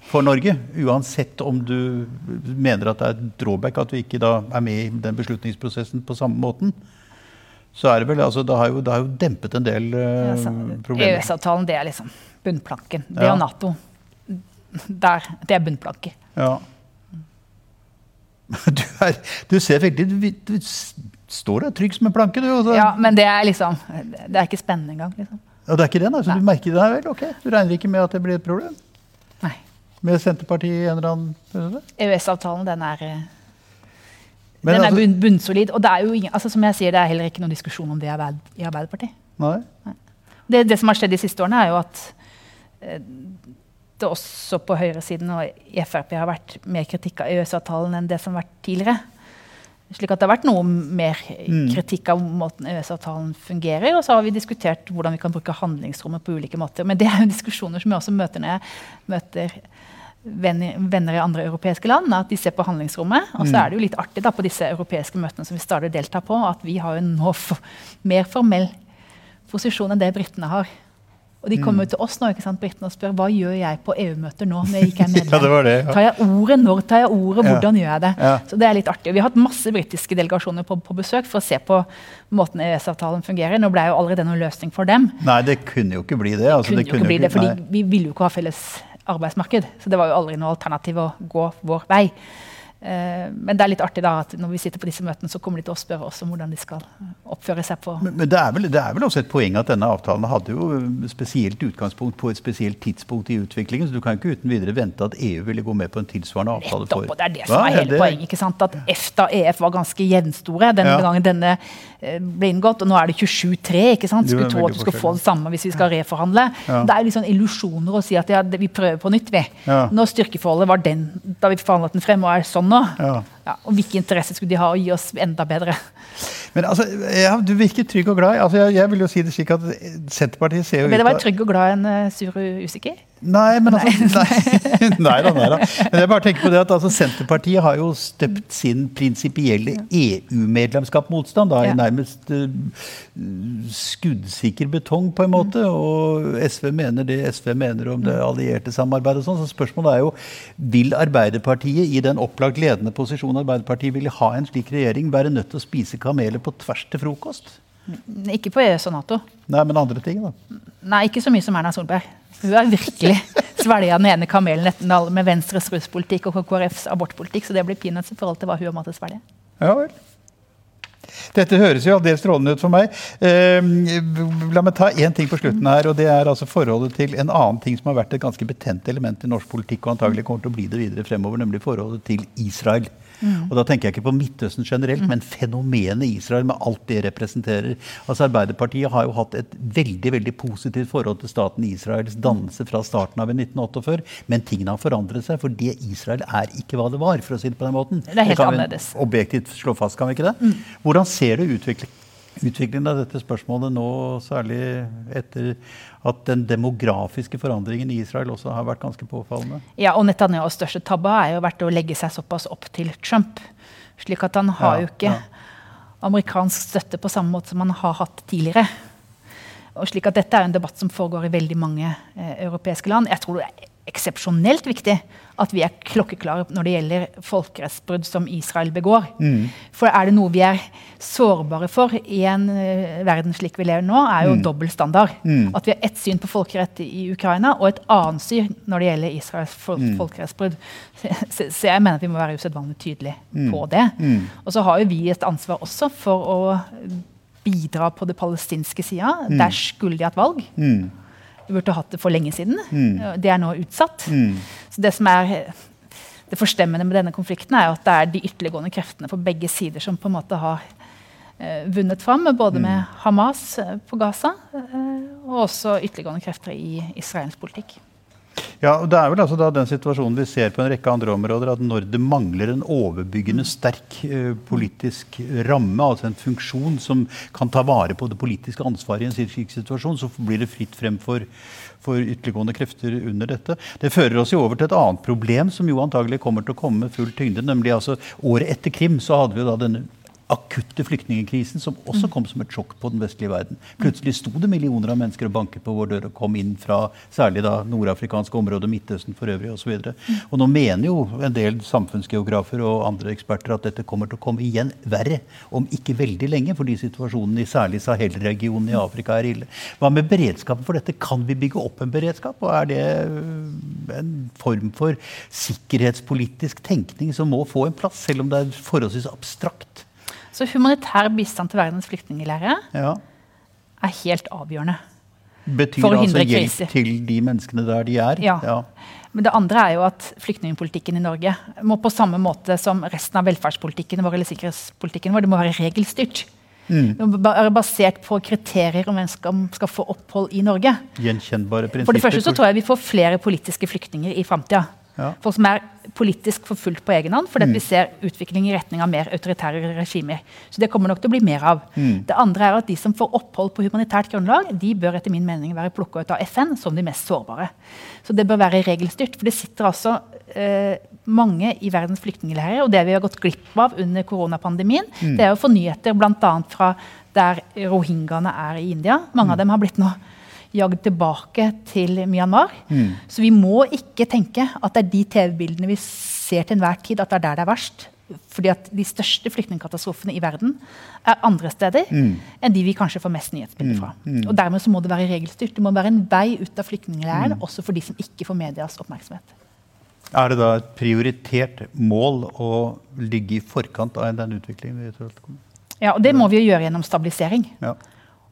for Norge, uansett om du mener at det er et drawback at vi ikke da er med i den beslutningsprosessen på samme måten, så er det vel altså, Det har jo, det har jo dempet en del uh, problemer.
EØS-avtalen det er liksom bunnplanken. Det ja. og Nato der, det er bunnplanker.
Ja. Du, er, du ser veldig du, du, står der trygg som en planke, du.
Også. Ja, men det er liksom Det er ikke spennende engang. Liksom.
Ja, det er ikke det, da? Så du merker det her vel? Ok, Du regner ikke med at det blir et problem?
Nei.
Med Senterpartiet i en eller annen
EØS-avtalen, den er eh, men den er altså, bunnsolid. Og det er jo ingen, altså som jeg sier, det er heller ikke noen diskusjon om det i Arbeiderpartiet.
Nei. Nei.
Det, det, som har skjedd de siste årene, er jo at eh, det også på høyresiden og i Frp har vært mer kritikk av EØS-avtalen enn det som har vært tidligere. Slik at det har vært noe mer mm. kritikk av måten EØS-avtalen fungerer. Og så har vi diskutert hvordan vi kan bruke handlingsrommet på ulike måter. Men det er jo diskusjoner som jeg også møter når jeg møter venner i andre europeiske land, at de ser på handlingsrommet. Og så mm. er det jo litt artig da, på disse europeiske møtene som vi stadig deltar på, at vi har jo nå for, mer formell posisjon enn det britene har. Og de kommer jo mm. til oss nå ikke sant, Brittene, og spør hva gjør jeg på EU-møter nå. når jeg ikke er medlem.
ja, det var det, ja.
Tar jeg ordet? Når tar jeg ordet? Hvordan ja. gjør jeg det? Ja. Så det er litt artig. Vi har hatt masse britiske delegasjoner på, på besøk for å se på måten EØS-avtalen fungerer. Nå ble jo allerede noen løsning for dem.
Nei, det kunne jo ikke bli det.
Altså, det kunne, det kunne jo ikke bli det, fordi Vi ville jo ikke ha felles arbeidsmarked. Så det var jo aldri noe alternativ å gå vår vei. Eh, men det er litt artig da at når vi sitter på disse møtene, så kommer de til å spørre oss om hvordan de skal oppføre seg på
Men, men det, er vel, det, er vel, også et poeng at denne avtalen hadde jo spesielt utgangspunkt på et spesielt tidspunkt i utviklingen. Så du kan ikke uten videre vente at EU ville gå med på en tilsvarende avtale
Nettopp, og Det er det som er hele det... poenget. ikke sant? At EFTA og EF var ganske jevnstore den ja. gangen denne eh, ble inngått. Og nå er det 27-3. ikke sant? Skulle tro at du skal få det samme hvis vi skal reforhandle. Ja. Det er jo litt sånn illusjoner å si at ja, vi prøver på nytt, vi. Ja. Når styrkeforholdet var den da vi forhandlet den frem, og er sånn nå. Ja. Ja, og hvilke interesser skulle de ha å gi oss enda bedre?
Men altså, ja, Du virker trygg og glad. Altså, jeg, jeg, vil jo si det slik at Senterpartiet ser jo
Bedre å være trygg og glad enn uh, sur og usikker?
Nei, men altså Nei, nei da, nei da. Men jeg bare tenker på det at altså, Senterpartiet har jo støpt sin prinsipielle EU-medlemskap-motstand i nærmest uh, skuddsikker betong, på en måte. Og SV mener det SV mener om det allierte samarbeidet og sånn. Så spørsmålet er jo vil Arbeiderpartiet i den opplagt ledende posisjonen Arbeiderpartiet vil ha en slik regjering, være nødt til å spise kameler på tvers til frokost?
Ikke på EØS og Nato.
Nei, Men andre ting, da?
Nei, ikke så mye som Erna Solberg. Hun har virkelig svelga den ene kamelen etter med Venstres russpolitikk og KrFs abortpolitikk, så det blir peanuts i forhold til hva hun har måttet svelge.
Ja vel. Dette høres jo aldeles strålende ut for meg. Eh, la meg ta én ting på slutten her. og Det er altså forholdet til en annen ting som har vært et ganske betent element i norsk politikk, og antagelig kommer til å bli det videre fremover, nemlig forholdet til Israel. Mm. Og da tenker jeg ikke på Midtøsten generelt, mm. men fenomenet Israel med alt det representerer. Altså Arbeiderpartiet har jo hatt et veldig veldig positivt forhold til staten Israels dannelse fra starten av i 1948, men tingene har forandret seg, for det Israel er ikke hva det var. for å si Det på den måten.
Det er helt det annerledes.
Objektivt slå fast, kan vi ikke det? Mm. Hvordan ser du utviklingen? utviklingen av dette spørsmålet nå, særlig etter at den demografiske forandringen i Israel også har vært ganske påfallende?
Ja, og Netanyahus største tabbe har jo vært å legge seg såpass opp til Trump. Slik at han har ja, jo ikke ja. amerikansk støtte på samme måte som han har hatt tidligere. Og slik at Dette er en debatt som foregår i veldig mange eh, europeiske land. Jeg tror det er eksepsjonelt viktig at vi er klokkeklare når det gjelder folkerettsbrudd som Israel begår. Mm. For er det noe vi er sårbare for i en uh, verden slik vi lever nå, er jo mm. dobbel standard. Mm. At vi har ett syn på folkerett i Ukraina og et annet syn når det gjelder Israels fol mm. folkerettsbrudd. Så, så, jeg mener at vi må være usedvanlig tydelige mm. på det. Mm. Og så har jo vi et ansvar også for å bidra på det palestinske sida. Der skulle de hatt valg. Vi burde hatt det for lenge siden. Mm. Det er nå utsatt. Mm. Så det som er det forstemmende med denne konflikten, er at det er de ytterliggående kreftene på begge sider som på en måte har eh, vunnet fram. Både med mm. Hamas eh, på Gaza eh, og også ytterliggående krefter i israelsk politikk.
Ja, og Det er vel altså da den situasjonen vi ser på en rekke andre områder, at når det mangler en overbyggende sterk eh, politisk ramme, altså en funksjon som kan ta vare på det politiske ansvaret i en slik situasjon, så blir det fritt frem for, for ytterliggående krefter under dette. Det fører oss jo over til et annet problem som jo antagelig kommer til å komme med full tyngde. nemlig altså Året etter Krim så hadde vi da denne akutte flyktningkrisen, som også kom som et sjokk på den vestlige verden. Plutselig sto det millioner av mennesker og banket på vår dør og kom inn fra særlig da nordafrikanske områder, Midtøsten for øvrig osv. Og, så og nå mener jo en del samfunnsgeografer og andre eksperter at dette kommer til å komme igjen verre om ikke veldig lenge, fordi situasjonen i særlig Sahel-regionen i Afrika er ille. Hva med beredskapen for dette? Kan vi bygge opp en beredskap? Og er det en form for sikkerhetspolitisk tenkning som må få en plass, selv om det er forholdsvis abstrakt?
Så humanitær bistand til verdens flyktningleirer ja. er helt avgjørende.
Betyr for å hindre altså hjelp kriser. til de menneskene der de er?
Ja. ja. Men det andre er jo at flyktningpolitikken i Norge må på samme måte som resten av velferdspolitikken vår eller sikkerhetspolitikken vår, det må være regelstyrt. Mm. Det må være basert på kriterier om hvem skal, skal få opphold i Norge.
Gjenkjennbare prinsipper.
For det første så tror jeg vi får flere politiske flyktninger i framtida. Ja. Folk som er politisk forfulgt på egen hånd fordi mm. vi ser utvikling i retning av mer autoritære regimer. Så det kommer nok til å bli mer av. Mm. Det andre er at De som får opphold på humanitært grunnlag, de bør etter min mening være plukka ut av FN som de mest sårbare. Så det bør være regelstyrt. For det sitter altså eh, mange i verdens flyktningleirer, og det vi har gått glipp av under koronapandemien, mm. det er å få nyheter bl.a. fra der rohingyaene er i India. Mange av mm. dem har blitt nå jagd tilbake til Myanmar. Mm. Så vi må ikke tenke at det er de TV-bildene vi ser til enhver tid, at det er der det er verst. Fordi at de største flyktningkatastrofene i verden er andre steder mm. enn de vi kanskje får mest nyhetsbilder mm. fra. Mm. Og Dermed så må det være regelstyrt. Det må være en vei ut av flyktningleiren, mm. også for de som ikke får medias oppmerksomhet.
Er det da et prioritert mål å ligge i forkant av den utviklingen?
Ja, og det må vi jo gjøre gjennom stabilisering. Ja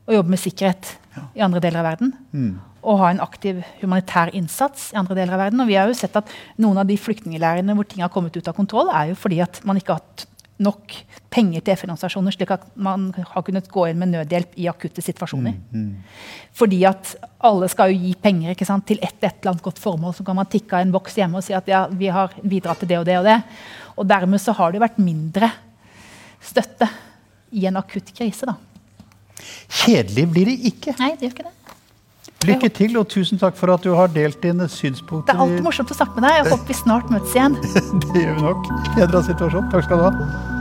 å jobbe med sikkerhet ja. i andre deler av verden. Mm. Og ha en aktiv humanitær innsats i andre deler av verden. Og vi har jo sett at Noen av de flyktningleirene hvor ting har kommet ut av kontroll, er jo fordi at man ikke har hatt nok penger til FN-organisasjoner, slik at man har kunnet gå inn med nødhjelp i akutte situasjoner. Mm, mm. Fordi at alle skal jo gi penger sant, til et, et eller annet godt formål. Så kan man tikke av en boks hjemme og si at ja, vi har bidratt til det og det og det. Og dermed så har det vært mindre støtte i en akutt krise. da.
Kjedelig blir det ikke.
Nei, det gjør ikke det.
Lykke til, og tusen takk for at du har delt dine synspunkter.
Det er alltid morsomt å snakke med deg. Jeg håper vi snart møtes igjen.
det gjør vi nok. Hedra situasjon. Takk skal du ha.